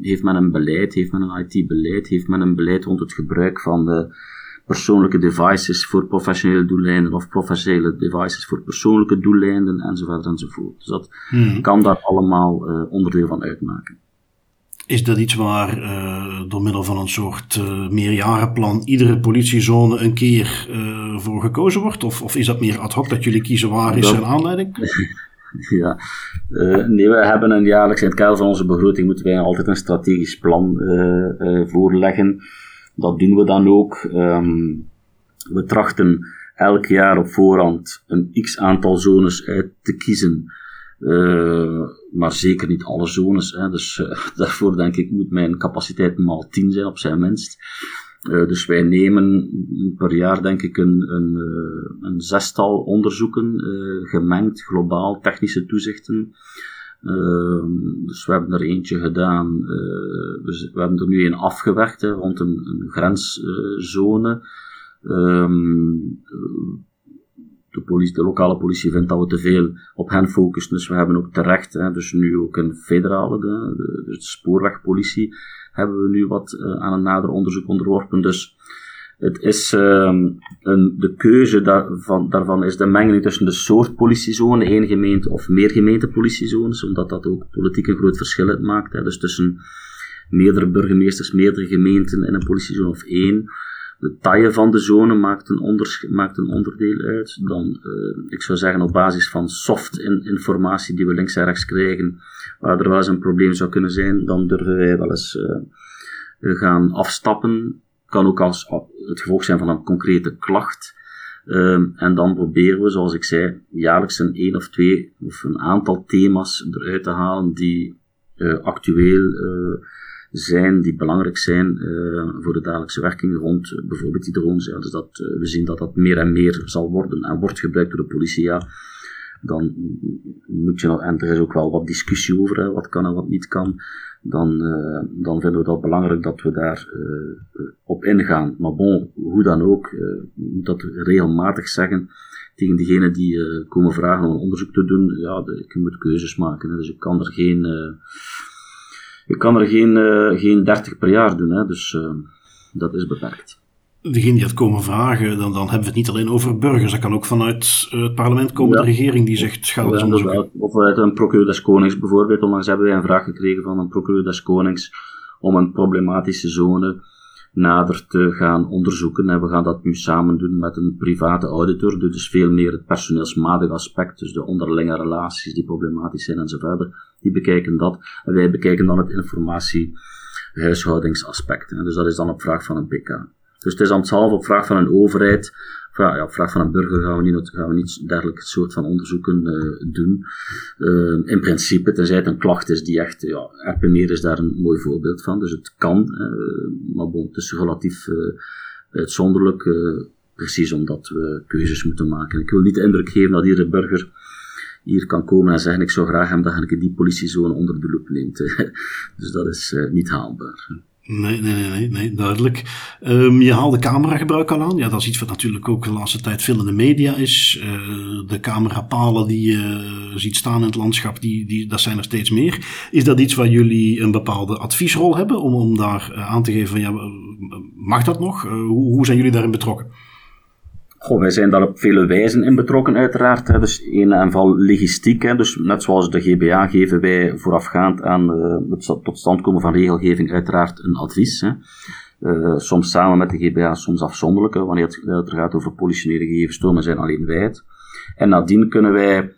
heeft men een beleid, heeft men een IT-beleid, heeft men een beleid rond het gebruik van de persoonlijke devices voor professionele doeleinden of professionele devices voor persoonlijke doeleinden enzovoort enzovoort. Dus dat hmm. kan daar allemaal uh, onderdeel van uitmaken. Is dat iets waar uh, door middel van een soort uh, meerjarenplan iedere politiezone een keer uh, voor gekozen wordt? Of, of is dat meer ad hoc dat jullie kiezen waar is een aanleiding? ja, nee, we hebben een jaarlijks, in het kader van onze begroting moeten wij altijd een strategisch plan voorleggen. Dat doen we dan ook. Um, we trachten elk jaar op voorhand een x aantal zones uit te kiezen maar zeker niet alle zones. Hè. Dus uh, daarvoor denk ik moet mijn capaciteit maal 10 zijn op zijn minst. Uh, dus wij nemen per jaar denk ik een, een, een zestal onderzoeken, gemengd, globaal, technische toezichten. dus we hebben er eentje gedaan, we, we, hebben er nu een afgewerkt hè, rond een, grenszone. Um, de, politie, de lokale politie vindt dat we te veel op hen focussen. Dus we hebben ook terecht, hè, dus nu ook een federale, de, de, spoorwegpolitie, hebben we nu wat uh, aan een nader onderzoek onderworpen. Dus het is uh, een, de keuze daarvan, daarvan is de mengeling tussen de soort politiezone, één gemeente of meer gemeentepolitiezones, omdat dat ook politiek een groot verschil uitmaakt. Hè. Dus tussen meerdere burgemeesters, meerdere gemeenten in een politiezone of één de taille van de zone maakt een, maakt een onderdeel uit. Dan, uh, ik zou zeggen, op basis van soft in informatie die we links en rechts krijgen, waar er wel eens een probleem zou kunnen zijn, dan durven wij wel eens uh, gaan afstappen. Kan ook als het gevolg zijn van een concrete klacht. Uh, en dan proberen we, zoals ik zei, jaarlijks een één of twee of een aantal thema's eruit te halen die actueel zijn die belangrijk zijn uh, voor de dagelijkse werking rond uh, bijvoorbeeld die drones. Ja, dus dat, uh, we zien dat dat meer en meer zal worden en wordt gebruikt door de politie. Ja, dan moet je en er is ook wel wat discussie over wat kan en wat niet kan. Dan, dan vinden we dat belangrijk dat we daar op ingaan. Maar bon, hoe dan ook, je moet dat regelmatig zeggen tegen diegenen die komen vragen om een onderzoek te doen. Ja, de, je moet keuzes maken. Hè, dus je kan er geen je kan er geen, uh, geen 30 per jaar doen, hè, dus uh, dat is beperkt. Degene die het komen vragen, dan, dan hebben we het niet alleen over burgers. Dat kan ook vanuit uh, het parlement komen, de regering die zegt, ga dat onderzoeken. Of uit een procureur des Konings bijvoorbeeld. Onlangs hebben wij een vraag gekregen van een procureur des Konings om een problematische zone nader te gaan onderzoeken. En we gaan dat nu samen doen met een private auditor, dus veel meer het personeelsmatige aspect, dus de onderlinge relaties die problematisch zijn enzovoort. Die bekijken dat. En wij bekijken dan het informatiehuishoudingsaspect. Dus dat is dan op vraag van een PK. Dus het is ambtshalve op vraag van een overheid, ja, op vraag van een burger gaan we niet, gaan we niet dergelijk soort van onderzoeken uh, doen. Uh, in principe, tenzij het een klacht is die echt, ja, is daar een mooi voorbeeld van, dus het kan, uh, maar bon, het is relatief uitzonderlijk, precies omdat we keuzes moeten maken. Ik wil niet de indruk geven dat iedere burger hier kan komen en zeggen ik zou graag hebben dat ik die politiezone onder de loep neemt. dus dat is niet haalbaar. Nee, nee, nee, nee, duidelijk. Um, je haalde cameragebruik al aan. Ja, dat is iets wat natuurlijk ook de laatste tijd veel in de media is. Uh, de camerapalen die je ziet staan in het landschap, die, die, dat zijn er steeds meer. Is dat iets waar jullie een bepaalde adviesrol hebben om, om daar uh, aan te geven van ja, mag dat nog? Hoe, hoe zijn jullie daarin betrokken? Goh, wij zijn daar op vele wijzen in betrokken, uiteraard. Hè. Dus een en val logistiek. Hè. Dus net zoals de GBA geven wij voorafgaand aan uh, het tot stand komen van regelgeving uiteraard een advies. Hè. Uh, soms samen met de GBA, soms afzonderlijk. Wanneer het, het gaat over politionele tomen zijn alleen wij het. En nadien kunnen wij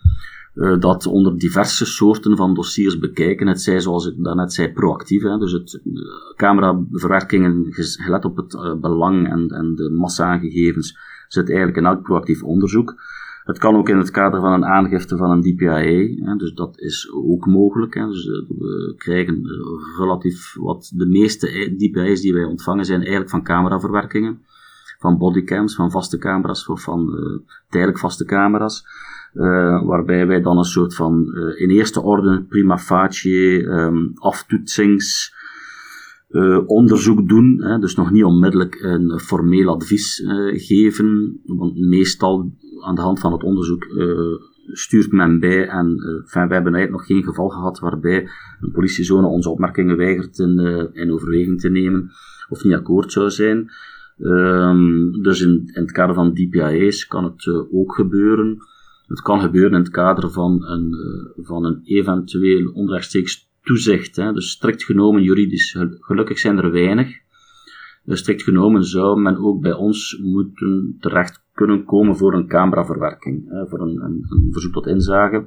dat onder diverse soorten van dossiers bekijken. Het zij, zoals ik daarnet zei, proactief. Hè, dus het camerabewerkingen gelet op het belang en, en de massa gegevens zit eigenlijk in elk proactief onderzoek. Het kan ook in het kader van een aangifte van een DPIA, hè, dus dat is ook mogelijk. Hè. Dus eh, we krijgen eh, relatief wat de meeste DPI's die wij ontvangen zijn eigenlijk van cameraverwerkingen. van bodycams, van vaste camera's of van tijdelijk vaste camera's. waarbij wij dan een soort van in eerste orde prima facie um, aftoetsings onderzoek doen, hè, dus nog niet onmiddellijk een formeel advies geven, want meestal aan de hand van het onderzoek stuurt men bij. En we hebben eigenlijk nog geen geval gehad waarbij een politiezone onze opmerkingen weigert in, in overweging te nemen of niet akkoord zou zijn. Um, dus in, het kader van DPI's kan het ook gebeuren. Het kan gebeuren in het kader van een, van een eventueel onrechtstreeks toezicht. Hè. Dus strikt genomen juridisch. Gelukkig zijn er weinig. Dus strikt genomen zou men ook bij ons moeten terecht kunnen komen voor een cameraverwerking, voor een, een, een, verzoek tot inzage.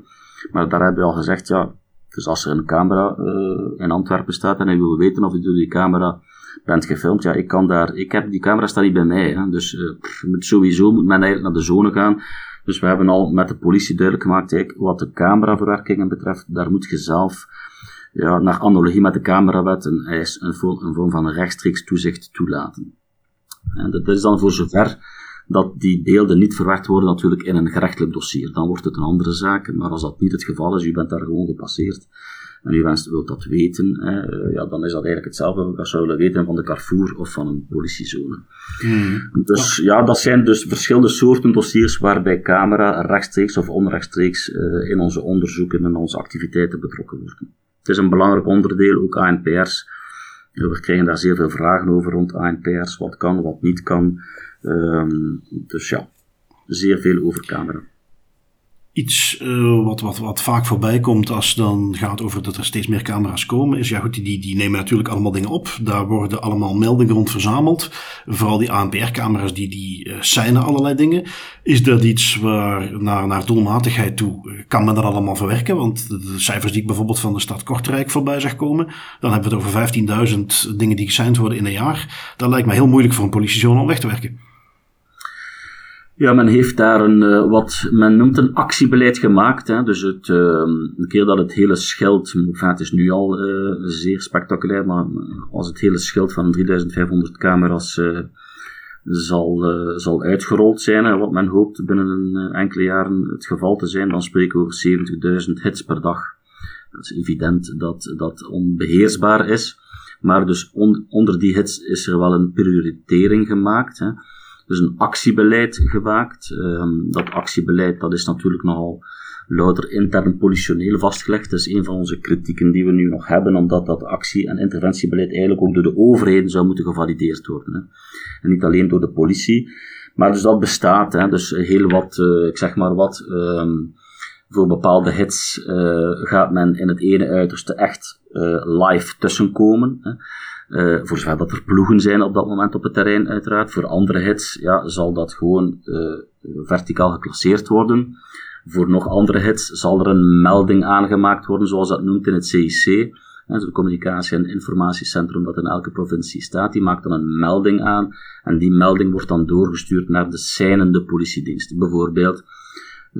Maar daar hebben we al gezegd, ja, dus als er een camera uh, in Antwerpen staat en hij wil weten of je door die camera bent gefilmd, ja, ik kan daar, ik heb, die camera staat niet bij mij, hè, dus moet, sowieso moet men eigenlijk naar de zone gaan. Dus we hebben al met de politie duidelijk gemaakt, kijk, wat de cameraverwerkingen betreft, daar moet je zelf ja, naar analogie met de camerawet een, eis, een, een vorm van rechtstreeks toezicht toelaten. En dat is dan voor zover dat die beelden niet verwerkt worden natuurlijk in een gerechtelijk dossier. Dan wordt het een andere zaak, maar als dat niet het geval is, u bent daar gewoon gepasseerd en u wenst, wilt dat weten, hè, ja, dan is dat eigenlijk hetzelfde als zou willen weten van de Carrefour of van een politiezone. Hmm. Dus ja, dat zijn dus verschillende soorten dossiers waarbij camera rechtstreeks of onrechtstreeks uh, in onze onderzoeken en onze activiteiten betrokken worden. Het is een belangrijk onderdeel, ook ANPR's. We krijgen daar zeer veel vragen over rond ANPR's, wat kan, wat niet kan. Um, dus ja, zeer veel over camera. Iets uh, wat, wat, wat vaak voorbij komt als het dan gaat over dat er steeds meer camera's komen, is ja goed, die, die nemen natuurlijk allemaal dingen op. Daar worden allemaal meldingen rond verzameld. Vooral die ANPR-camera's, die, die uh, allerlei dingen. Is dat iets waar naar, naar doelmatigheid toe, eh, kan men dat allemaal verwerken? Want de, cijfers die ik bijvoorbeeld van de stad Kortrijk voorbij zag komen, dan hebben we het over 15.000 dingen die gesigned worden in een jaar. Dat lijkt me heel moeilijk voor een politiezone om weg te werken. Ja, men heeft daar een, uh, wat men noemt een actiebeleid gemaakt. Hè. Dus het, een keer dat het hele schild, enfin, het is nu al uh, zeer spectaculair, maar als het hele schild van 3500 camera's zal, zal uitgerold zijn, wat men hoopt binnen enkele jaren het geval te zijn, dan spreken we over 70.000 hits per dag. Dat is evident dat dat onbeheersbaar is. Maar dus on, onder die hits is er wel een prioritering gemaakt. Hè dus een actiebeleid gemaakt. Um, dat actiebeleid dat is natuurlijk nogal louter intern politioneel vastgelegd. Dat is een van onze kritieken die we nu nog hebben, omdat dat actie- en interventiebeleid eigenlijk ook door de overheden zou moeten gevalideerd worden. Hè. En niet alleen door de politie. Maar dus dat bestaat. Hè. Dus heel wat, uh, ik zeg maar wat, um, voor bepaalde hits uh, gaat men in het ene uiterste echt uh, live tussenkomen. Hè. Uh, voor zover dat er ploegen zijn op dat moment op het terrein, uiteraard. Voor andere hits ja, zal dat gewoon uh, verticaal geclasseerd worden. Voor nog andere hits zal er een melding aangemaakt worden, zoals dat noemt in het CIC. Het communicatie- en informatiecentrum dat in elke provincie staat. Die maakt dan een melding aan. En die melding wordt dan doorgestuurd naar de seinende politiediensten. Bijvoorbeeld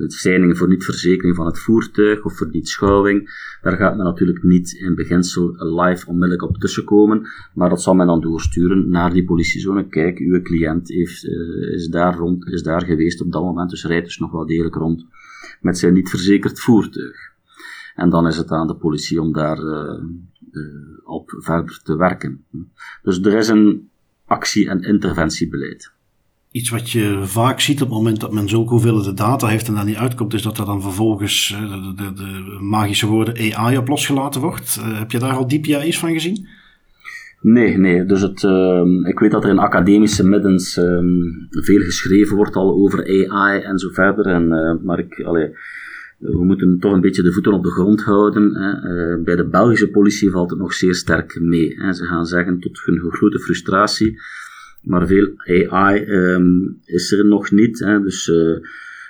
Verzeiningen voor niet-verzekering van het voertuig of voor niet-schouwing. Daar gaat men natuurlijk niet in beginsel live onmiddellijk op tussenkomen, maar dat zal men dan doorsturen naar die politiezone. Kijk, uw cliënt heeft, uh, is, daar rond, is daar geweest op dat moment, dus rijdt dus nog wel degelijk rond met zijn niet verzekerd voertuig. En dan is het aan de politie om daar uh, uh, op verder te werken. Dus er is een actie- en interventiebeleid iets wat je vaak ziet op het moment dat men zulke hoeveelheden data heeft en daar niet uitkomt, is dat er dan vervolgens eh, de, de, de magische woorden AI op losgelaten wordt. Uh, heb je daar al DPI's van gezien? Nee, nee. Dus het, uh, ik weet dat er in academische middens um, veel geschreven wordt al over AI en zo verder. En, uh, maar ik, we moeten toch een beetje de voeten op de grond houden. Hè. bij de Belgische politie valt het nog zeer sterk mee. Hè. Ze gaan zeggen tot hun grote frustratie maar veel AI um, is er nog niet. Hè. Dus uh,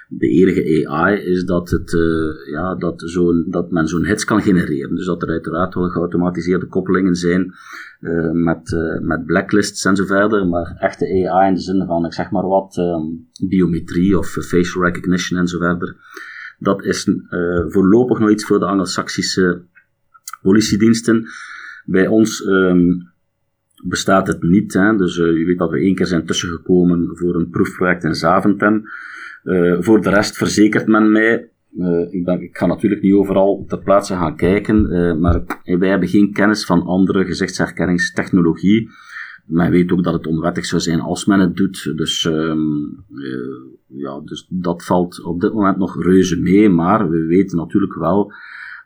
de enige AI is dat, het, uh, ja, dat, zo'n, dat men zo'n hits kan genereren. Dus dat er uiteraard wel geautomatiseerde koppelingen zijn uh, met, met blacklists en zo verder. Maar echte AI in de zin van, ik zeg maar wat, um, biometrie of facial recognition en zo verder. Dat is voorlopig nog iets voor de Anglo-Saxische politiediensten. Bij ons um, bestaat het niet. Hè. Dus uh, je weet dat we één keer zijn tussengekomen voor een proefproject in Zaventem. Uh, voor de rest verzekert men mij, uh, ik, ben, ik ga natuurlijk niet overal ter plaatse gaan kijken, maar wij hebben geen kennis van andere gezichtsherkenningstechnologie. Men weet ook dat het onwettig zou zijn als men het doet. Dus, um, ja, dus dat valt op dit moment nog reuze mee. Maar we weten natuurlijk wel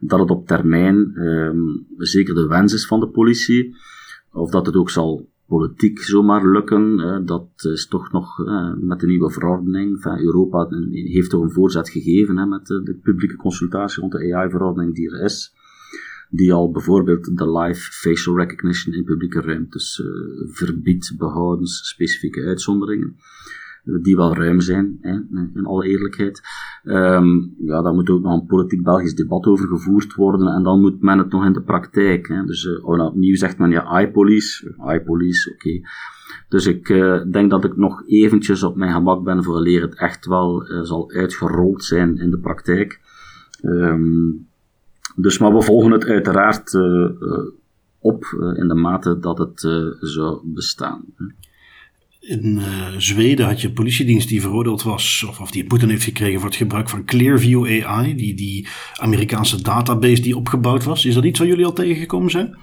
dat het op termijn um, zeker de wens is van de politie. Of dat het ook zal politiek zomaar lukken, dat is toch nog met de nieuwe verordening. Enfin, Europa heeft toch een voorzet gegeven hè, met de, publieke consultatie rond de AI-verordening die er is. Die al bijvoorbeeld de live facial recognition in publieke ruimtes uh, verbiedt, behoudens specifieke uitzonderingen die wel ruim zijn, hè, in alle eerlijkheid. Um, ja, daar moet ook nog een politiek Belgisch debat over gevoerd worden en dan moet men het nog in de praktijk. Hè. Dus uh, opnieuw zegt men ja, iPolice, iPolice, oké. Dus ik uh, denk dat ik nog eventjes op mijn gemak ben voor leer het echt wel uh, zal uitgerold zijn in de praktijk. Um, dus maar we volgen het uiteraard op in de mate dat het zou bestaan. In uh, Zweden had je een politiedienst die veroordeeld was, of, of die boete heeft gekregen voor het gebruik van Clearview AI, die, die Amerikaanse database die opgebouwd was. Is dat iets waar jullie al tegengekomen zijn?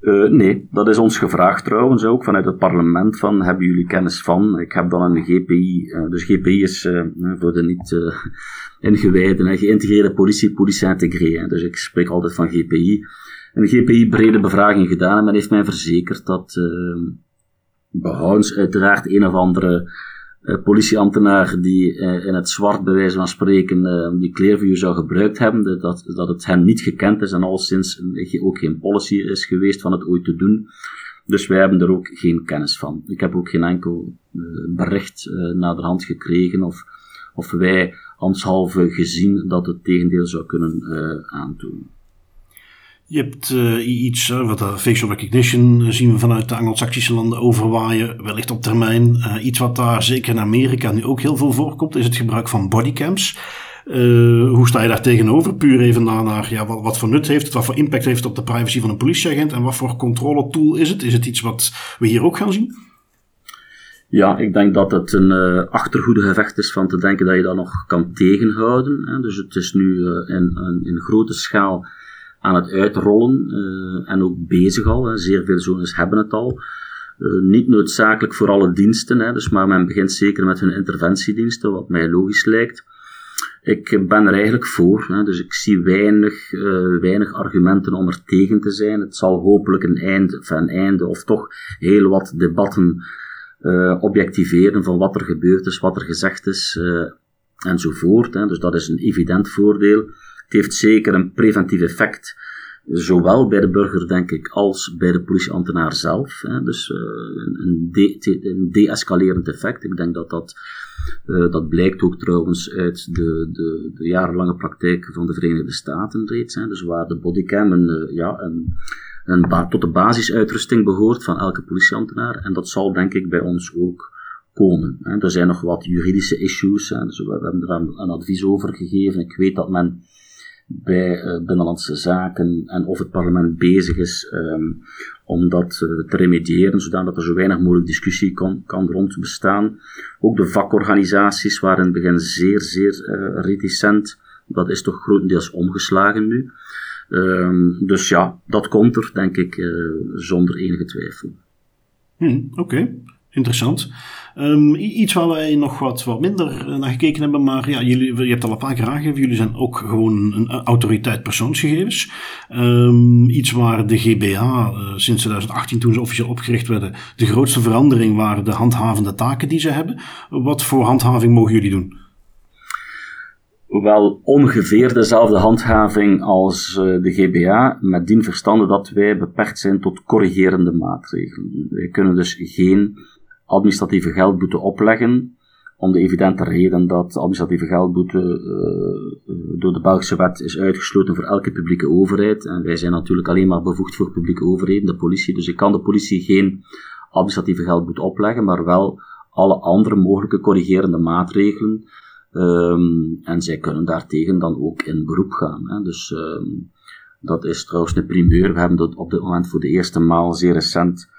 Uh, nee, dat is ons gevraagd trouwens ook vanuit het parlement van hebben jullie kennis van? Ik heb dan een GPI, eh, dus GPI is voor de niet ingewijden, geïntegreerde politie, politie integreren. Dus ik spreek altijd van GPI. Een GPI brede bevraging gedaan en men heeft mij verzekerd dat behoudens uiteraard een of andere uh, politieambtenaar die uh, in het zwart bij wijze van spreken uh, die Clearview zou gebruikt hebben, dat, dat het hen niet gekend is en al sinds ook geen policy is geweest van het ooit te doen. Dus wij hebben er ook geen kennis van. Ik heb ook geen enkel bericht naar de hand gekregen of, of wij ambtshalve gezien dat het tegendeel zou kunnen aantonen. Je hebt uh, iets, wat uh, facial recognition zien we vanuit de Anglo-Saxische landen overwaaien, wellicht op termijn. iets wat daar zeker in Amerika nu ook heel veel voorkomt, is het gebruik van bodycams. hoe sta je daar tegenover? Puur even naar, naar ja, wat, wat voor nut heeft het, wat voor impact heeft het op de privacy van een politieagent en wat voor controletool is het? Is het iets wat we hier ook gaan zien? Ja, ik denk dat het een uh, achtergoede gevecht is van te denken dat je dat nog kan tegenhouden. Hè. Dus het is nu in, in, in, grote schaal aan het uitrollen uh, en ook bezig al. Hè. Zeer veel zones hebben het al. Uh, niet noodzakelijk voor alle diensten, hè, dus, maar men begint zeker met hun interventiediensten, wat mij logisch lijkt. Ik ben er eigenlijk voor, hè, dus ik zie weinig, uh, weinig argumenten om er tegen te zijn. Het zal hopelijk een einde, een einde of toch heel wat debatten objectiveren van wat er gebeurd is, wat er gezegd is enzovoort. Hè. Dus dat is een evident voordeel. Het heeft zeker een preventief effect, zowel bij de burger, denk ik, als bij de politieambtenaar zelf. Hè. Dus uh, een, de, de-escalerend effect. Ik denk dat dat, uh, dat blijkt ook trouwens uit de, de, de, jarenlange praktijk van de Verenigde Staten reeds. Hè. Dus waar de bodycam een, uh, ja, een, een tot de basisuitrusting behoort van elke politieambtenaar. En dat zal denk ik bij ons ook komen. Er zijn nog wat juridische issues. Dus we hebben er een advies over gegeven. Ik weet dat men bij uh, Binnenlandse Zaken en of het parlement bezig is um, om dat uh, te remediëren, zodat er zo weinig mogelijk discussie kan, kan rond bestaan. Ook de vakorganisaties waren in het begin zeer, zeer uh, reticent. Dat is toch grotendeels omgeslagen nu. Um, dus ja, dat komt er, denk ik, zonder enige twijfel. Hmm, Oké. Interessant. Um, iets waar wij nog wat, wat minder naar gekeken hebben, maar ja, jullie, je hebt al een paar keer aangegeven, jullie zijn ook gewoon een, autoriteit persoonsgegevens. Um, iets waar de GBA uh, sinds 2018, toen ze officieel opgericht werden, de grootste verandering waren de handhavende taken die ze hebben. Wat voor handhaving mogen jullie doen? wel ongeveer dezelfde handhaving als uh, de GBA, met dien verstande dat wij beperkt zijn tot corrigerende maatregelen. Wij kunnen dus geen administratieve geldboete opleggen, om de evidente reden dat administratieve geldboete uh, door de Belgische wet is uitgesloten voor elke publieke overheid. En wij zijn natuurlijk alleen maar bevoegd voor publieke overheden, de politie. Dus ik kan de politie geen administratieve geldboete opleggen, maar wel alle andere mogelijke corrigerende maatregelen. Um, en zij kunnen daartegen dan ook in beroep gaan. Hè. Dus um, dat is trouwens een primeur. We hebben dat op dit moment voor de eerste maal zeer recent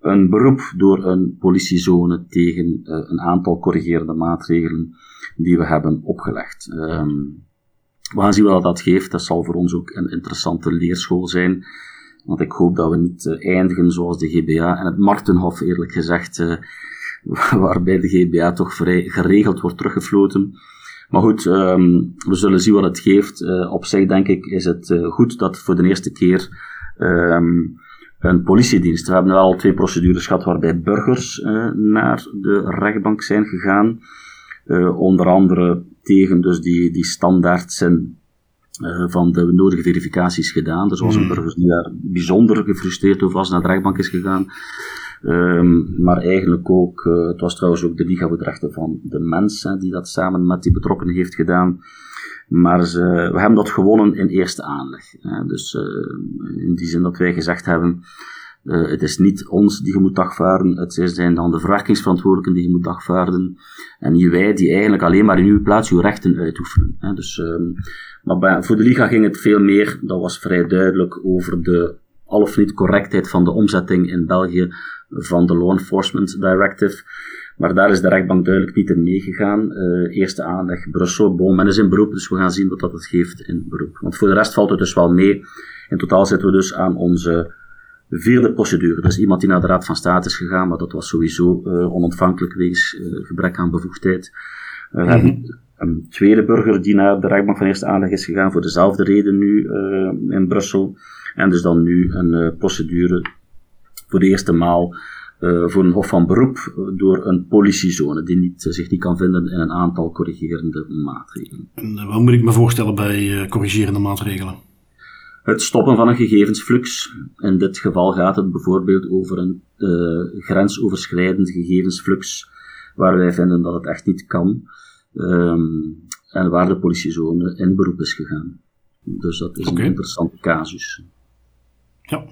een beroep door een politiezone tegen een aantal corrigerende maatregelen die we hebben opgelegd. Ehm, we gaan zien wat dat geeft. Dat zal voor ons ook een interessante leerschool zijn. Want ik hoop dat we niet uh, eindigen zoals de GBA en het Martenhof, eerlijk gezegd, uh, waarbij de GBA toch vrij geregeld wordt teruggefloten. Maar goed, um, we zullen zien wat het geeft. Op zich denk ik is het goed dat voor de eerste keer um, een politiedienst. We hebben al twee procedures gehad waarbij burgers naar de rechtbank zijn gegaan. onder andere tegen dus die, die standaardsen uh, van de nodige verificaties gedaan. Er was een hmm. burger die daar bijzonder gefrustreerd over was, naar de rechtbank is gegaan. Um, maar eigenlijk ook, het was trouwens ook de Liga voor de Rechten van de Mens hè, die dat samen met die betrokkenen heeft gedaan. Maar ze, we hebben dat gewonnen in eerste aanleg. Hè. Dus uh, in die zin dat wij gezegd hebben, uh, het is niet ons die je moet dagvaarden, het zijn dan de verwerkingsverantwoordelijken die je moet dagvaarden. En niet wij die eigenlijk alleen maar in uw plaats uw rechten uitoefenen. Hè. Dus, um, maar voor de Liga ging het veel meer, dat was vrij duidelijk, over de al of niet correctheid van de omzetting in België van de Law Enforcement Directive. Maar daar is de rechtbank duidelijk niet in meegegaan. Uh, eerste aanleg Brussel, bon, men is in beroep, dus we gaan zien wat dat het geeft in beroep. Want voor de rest valt het dus wel mee. In totaal zitten we dus aan onze vierde procedure. Dus iemand die naar de Raad van State is gegaan, maar dat was sowieso uh, onontvankelijk wegens uh, gebrek aan bevoegdheid. We hebben mhm. een tweede burger die naar de rechtbank van eerste aanleg is gegaan voor dezelfde reden nu in Brussel. En dus dan nu een procedure voor de eerste maal voor een hof van beroep door een politiezone die niet, zich niet kan vinden in een aantal corrigerende maatregelen. En wat moet ik me voorstellen bij corrigerende maatregelen? het stoppen van een gegevensflux. In dit geval gaat het bijvoorbeeld over een uh, grensoverschrijdend gegevensflux, waar wij vinden dat het echt niet kan, um, en waar de politiezone in beroep is gegaan. Dus dat is okay. een interessante casus. Ja,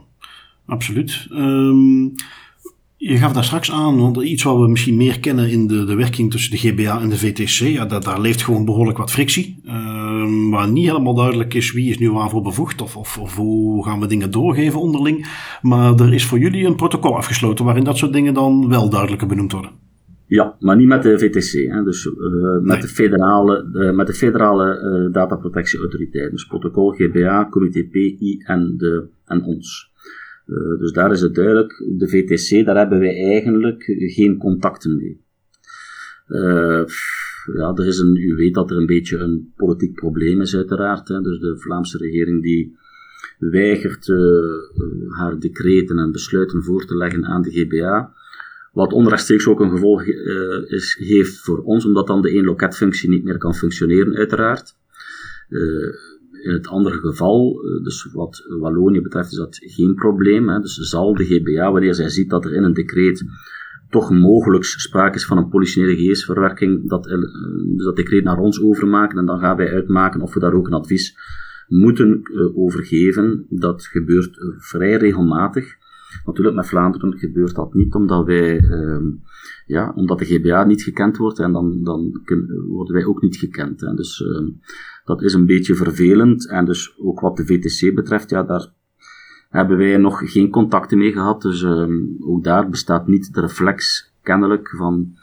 absoluut. Um, je gaf daar straks aan, want iets wat we misschien meer kennen in de, de werking tussen de GBA en de VTC, ja, dat, daar leeft gewoon behoorlijk wat frictie. Uh, waar niet helemaal duidelijk is wie is nu waarvoor bevoegd of, of, of, hoe gaan we dingen doorgeven onderling. Maar er is voor jullie een protocol afgesloten waarin dat soort dingen dan wel duidelijker benoemd worden. Ja, maar niet met de VTC, hè. dus uh, met, de federale, uh, met de federale dataprotectieautoriteit. Dus protocol GBA, comité PI en, de, en ons. Uh, dus daar is het duidelijk, de VTC, daar hebben wij eigenlijk geen contacten mee. Uh, ja, er is een, u weet dat er een beetje een politiek probleem is uiteraard. Hè. Dus de Vlaamse regering die weigert uh, haar decreten en besluiten voor te leggen aan de GBA. Wat onrechtstreeks ook een gevolg is, heeft voor ons, omdat dan de één loketfunctie niet meer kan functioneren uiteraard. In het andere geval, eh, dus wat Wallonië betreft, is dat geen probleem. Hè. Dus zal de GBA, wanneer zij ziet dat er in een decreet toch mogelijk sprake is van een politionele gegevensverwerking, dat, eh, dus dat decreet naar ons overmaken en dan gaan wij uitmaken of we daar ook een advies moeten uh, over geven. Dat gebeurt vrij regelmatig. Natuurlijk, met Vlaanderen gebeurt dat niet, omdat wij, uh, ja, omdat de GBA niet gekend wordt en dan, dan worden wij ook niet gekend. Hè. Dus uh, dat is een beetje vervelend. En dus ook wat de VTC betreft, ja, daar hebben wij nog geen contacten mee gehad. Dus uh, ook daar bestaat niet de reflex kennelijk van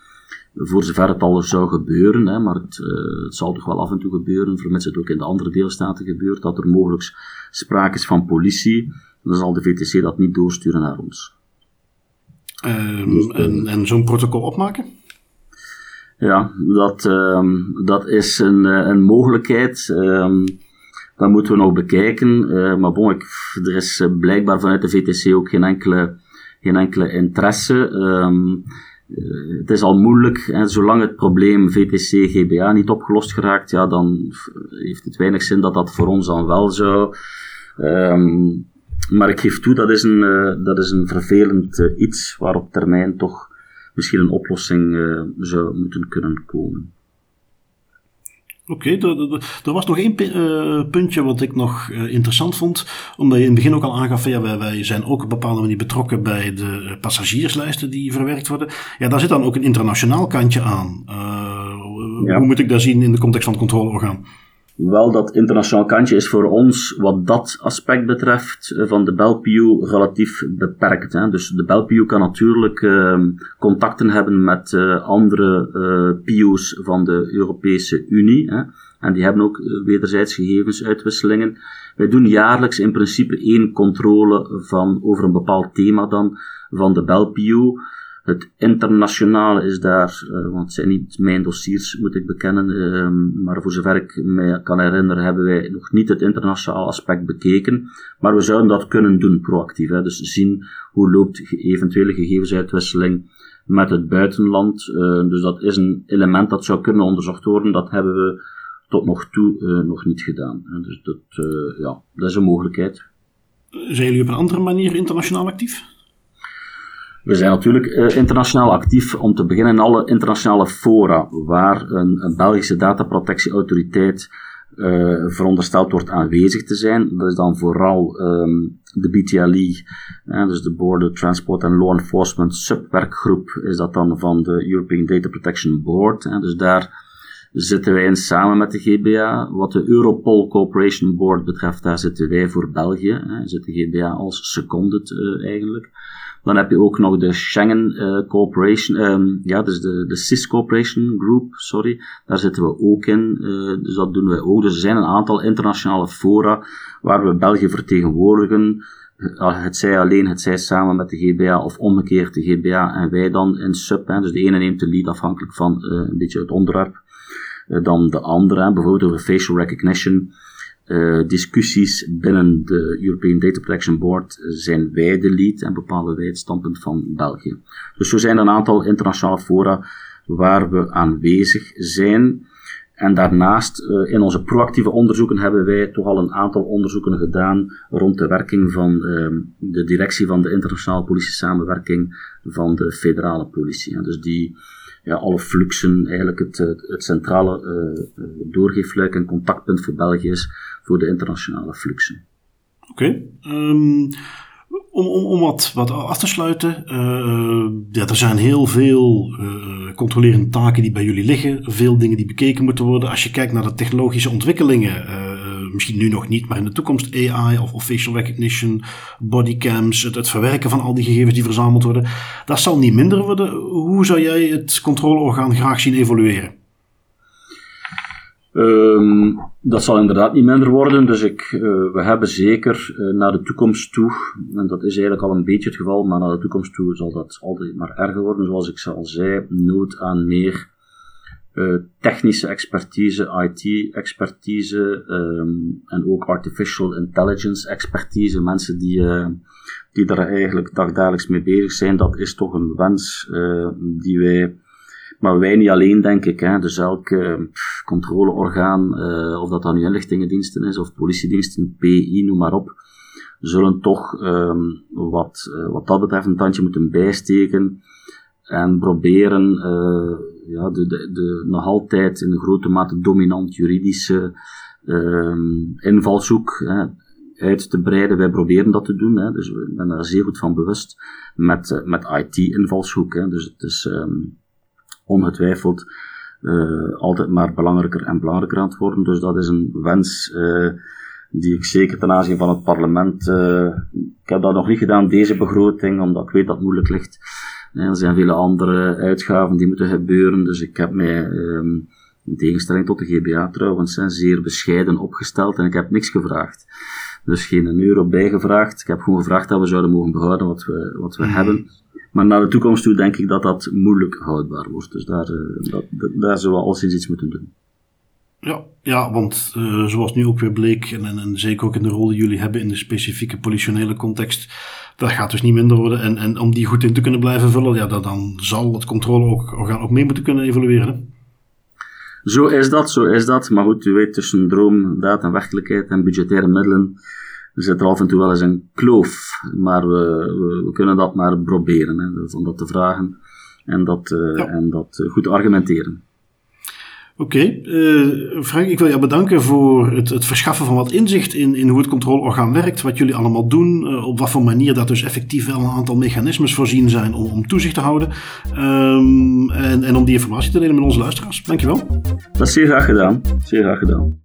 voor zover het al zou gebeuren, hè, maar het, uh, het, zal toch wel af en toe gebeuren, vermits het ook in de andere deelstaten gebeurt, dat er mogelijk sprake is van politie dan zal de VTC dat niet doorsturen naar ons. Um, dus, en, en zo'n protocol opmaken? Ja, dat, um, dat is een, eh, een mogelijkheid. Um, dat moeten we nog bekijken. Uh, maar bon, ik, er is blijkbaar vanuit de VTC ook geen enkele, geen enkele interesse. Um, uh, het is al moeilijk, en zolang het probleem VTC-GBA niet opgelost geraakt, ja, dan heeft het weinig zin dat dat voor ons dan wel zou. Um, maar ik geef toe, dat is een, uh, dat is een vervelend uh, iets waar op termijn toch misschien een oplossing uh, zou moeten kunnen komen. Oké, okay, er was nog één puntje wat ik nog interessant vond. Omdat je in het begin ook al aangaf, ja, wij, wij zijn ook op een bepaalde manier betrokken bij de passagierslijsten die verwerkt worden. Ja, daar zit dan ook een internationaal kantje aan. Ja. Hoe moet ik dat zien in de context van het controleorgaan? Wel, dat internationaal kantje is voor ons, wat dat aspect betreft, eh, van de BelPU relatief beperkt. Hè. Dus de BelPU kan natuurlijk uh, contacten hebben met uh, andere uh, PU's van de Europese Unie. Hè. En die hebben ook wederzijds gegevensuitwisselingen. Wij doen jaarlijks in principe één controle van, over een bepaald thema dan, van de BelPU. Het internationale is daar, uh, want het zijn niet mijn dossiers, moet ik bekennen, uh, maar voor zover ik me kan herinneren, hebben wij nog niet het internationale aspect bekeken. Maar we zouden dat kunnen doen, proactief. Hè? Dus zien hoe loopt eventuele gegevensuitwisseling met het buitenland. Uh, dus dat is een element dat zou kunnen onderzocht worden. Dat hebben we tot nog toe nog niet gedaan. Dus dat, ja, dat is een mogelijkheid. Zijn jullie op een andere manier internationaal actief? We zijn natuurlijk uh, internationaal actief om te beginnen in alle internationale fora waar een, een Belgische dataprotectieautoriteit uh, verondersteld wordt aanwezig te zijn. Dat is dan vooral um, de BTLE, dus de Border Transport and Law Enforcement subwerkgroep, is dat dan van de European Data Protection Board. dus daar zitten wij in samen met de GBA. Wat de Europol Cooperation Board betreft, daar zitten wij voor België. Zit de GBA als seconded uh, eigenlijk. Dan heb je ook nog de Schengen uh, Cooperation, um, ja, dus de, de CIS Cooperation Group, sorry. Daar zitten we ook in, uh, dus dat doen wij ook. Dus er zijn een aantal internationale fora waar we België vertegenwoordigen. Uh, het zij alleen, het zij samen met de GBA of omgekeerd de GBA en wij dan in sub. Hè, dus de ene neemt de lead afhankelijk van een beetje het onderwerp dan de andere. Bijvoorbeeld over facial recognition uh, discussies binnen de European Data Protection Board zijn wij de lead en bepalen wij het standpunt van België. Dus zo zijn er een aantal internationale fora waar we aanwezig zijn. En daarnaast, uh, in onze proactieve onderzoeken, hebben wij toch al een aantal onderzoeken gedaan rond de werking van uh, de directie van de internationale politie-samenwerking van de federale politie. Dus die ja, alle fluxen, eigenlijk het, het centrale uh, doorgeefluik en contactpunt voor België is voor de internationale fluxen. Oké. Ehm, om, om, om wat, wat af te sluiten. Uh, ja, er zijn heel veel uh, controlerende taken die bij jullie liggen. Veel dingen die bekeken moeten worden. Als je kijkt naar de technologische ontwikkelingen. Uh, misschien nu nog niet, maar in de toekomst AI of, of facial recognition, bodycams, het verwerken van al die gegevens die verzameld worden. Dat zal niet minder worden. Hoe zou jij het controleorgaan graag zien evolueren? Um, dat zal inderdaad niet minder worden, dus ik, uh, we hebben zeker uh, naar de toekomst toe, en dat is eigenlijk al een beetje het geval, maar naar de toekomst toe zal dat altijd maar erger worden, zoals ik al zei, nood aan meer uh, technische expertise, IT-expertise um, en ook artificial intelligence expertise, mensen die, die daar eigenlijk dagdagelijks mee bezig zijn, dat is toch een wens die wij maar wij niet alleen, denk ik. Hè. Dus elk uh, controleorgaan, uh, of dat dan nu inlichtingendiensten is, of politiediensten, PI, noem maar op, zullen toch um, wat, uh, wat dat betreft een tandje moeten bijsteken en proberen ja, de, de, de nog altijd in grote mate dominant juridische um, invalshoek hè, uit te breiden. Wij proberen dat te doen, hè, dus we zijn daar zeer goed van bewust met, met IT-invalshoek. Dus het is... Um, ongetwijfeld uh, altijd maar belangrijker en belangrijker aan het worden. Dus dat is een wens uh, die ik zeker ten aanzien van het parlement. Uh, ik heb dat nog niet gedaan, deze begroting, omdat ik weet dat het moeilijk ligt. er zijn vele andere uitgaven die moeten gebeuren, dus ik heb mij. Um, in tegenstelling tot de GBA trouwens, zeer bescheiden opgesteld en ik heb niks gevraagd. Dus geen een euro bijgevraagd. Ik heb gewoon gevraagd dat we zouden mogen behouden wat we, wat we mhm. hebben. Maar naar de toekomst toe denk ik dat dat moeilijk houdbaar wordt. Dus daar, uh, dat, daar zullen we alleszins iets moeten doen. Ja, ja want uh, zoals nu ook weer bleek, en, en, en, zeker ook in de rol die jullie hebben in de specifieke politionele context, dat gaat dus niet minder worden. En, en om die goed in te kunnen blijven vullen, ja, dat, dan zal het controleorgaan ook mee moeten kunnen evolueren. Hè? Zo is dat, zo is dat. Maar goed, u weet, tussen droom, daad en werkelijkheid en budgettaire middelen er zit er af en toe wel eens een kloof, maar we, we, we kunnen dat maar proberen, hè, om dat te vragen en dat, uh, en dat uh, goed argumenteren. Oké, okay. uh, Frank, ik wil jou bedanken voor het, het, verschaffen van wat inzicht in, in hoe het controleorgaan werkt, wat jullie allemaal doen, op wat voor manier dat dus effectief wel een aantal mechanismes voorzien zijn om, om toezicht te houden um, en, en om die informatie te delen met onze luisteraars. Dankjewel. Dat is zeer graag gedaan, zeer graag gedaan.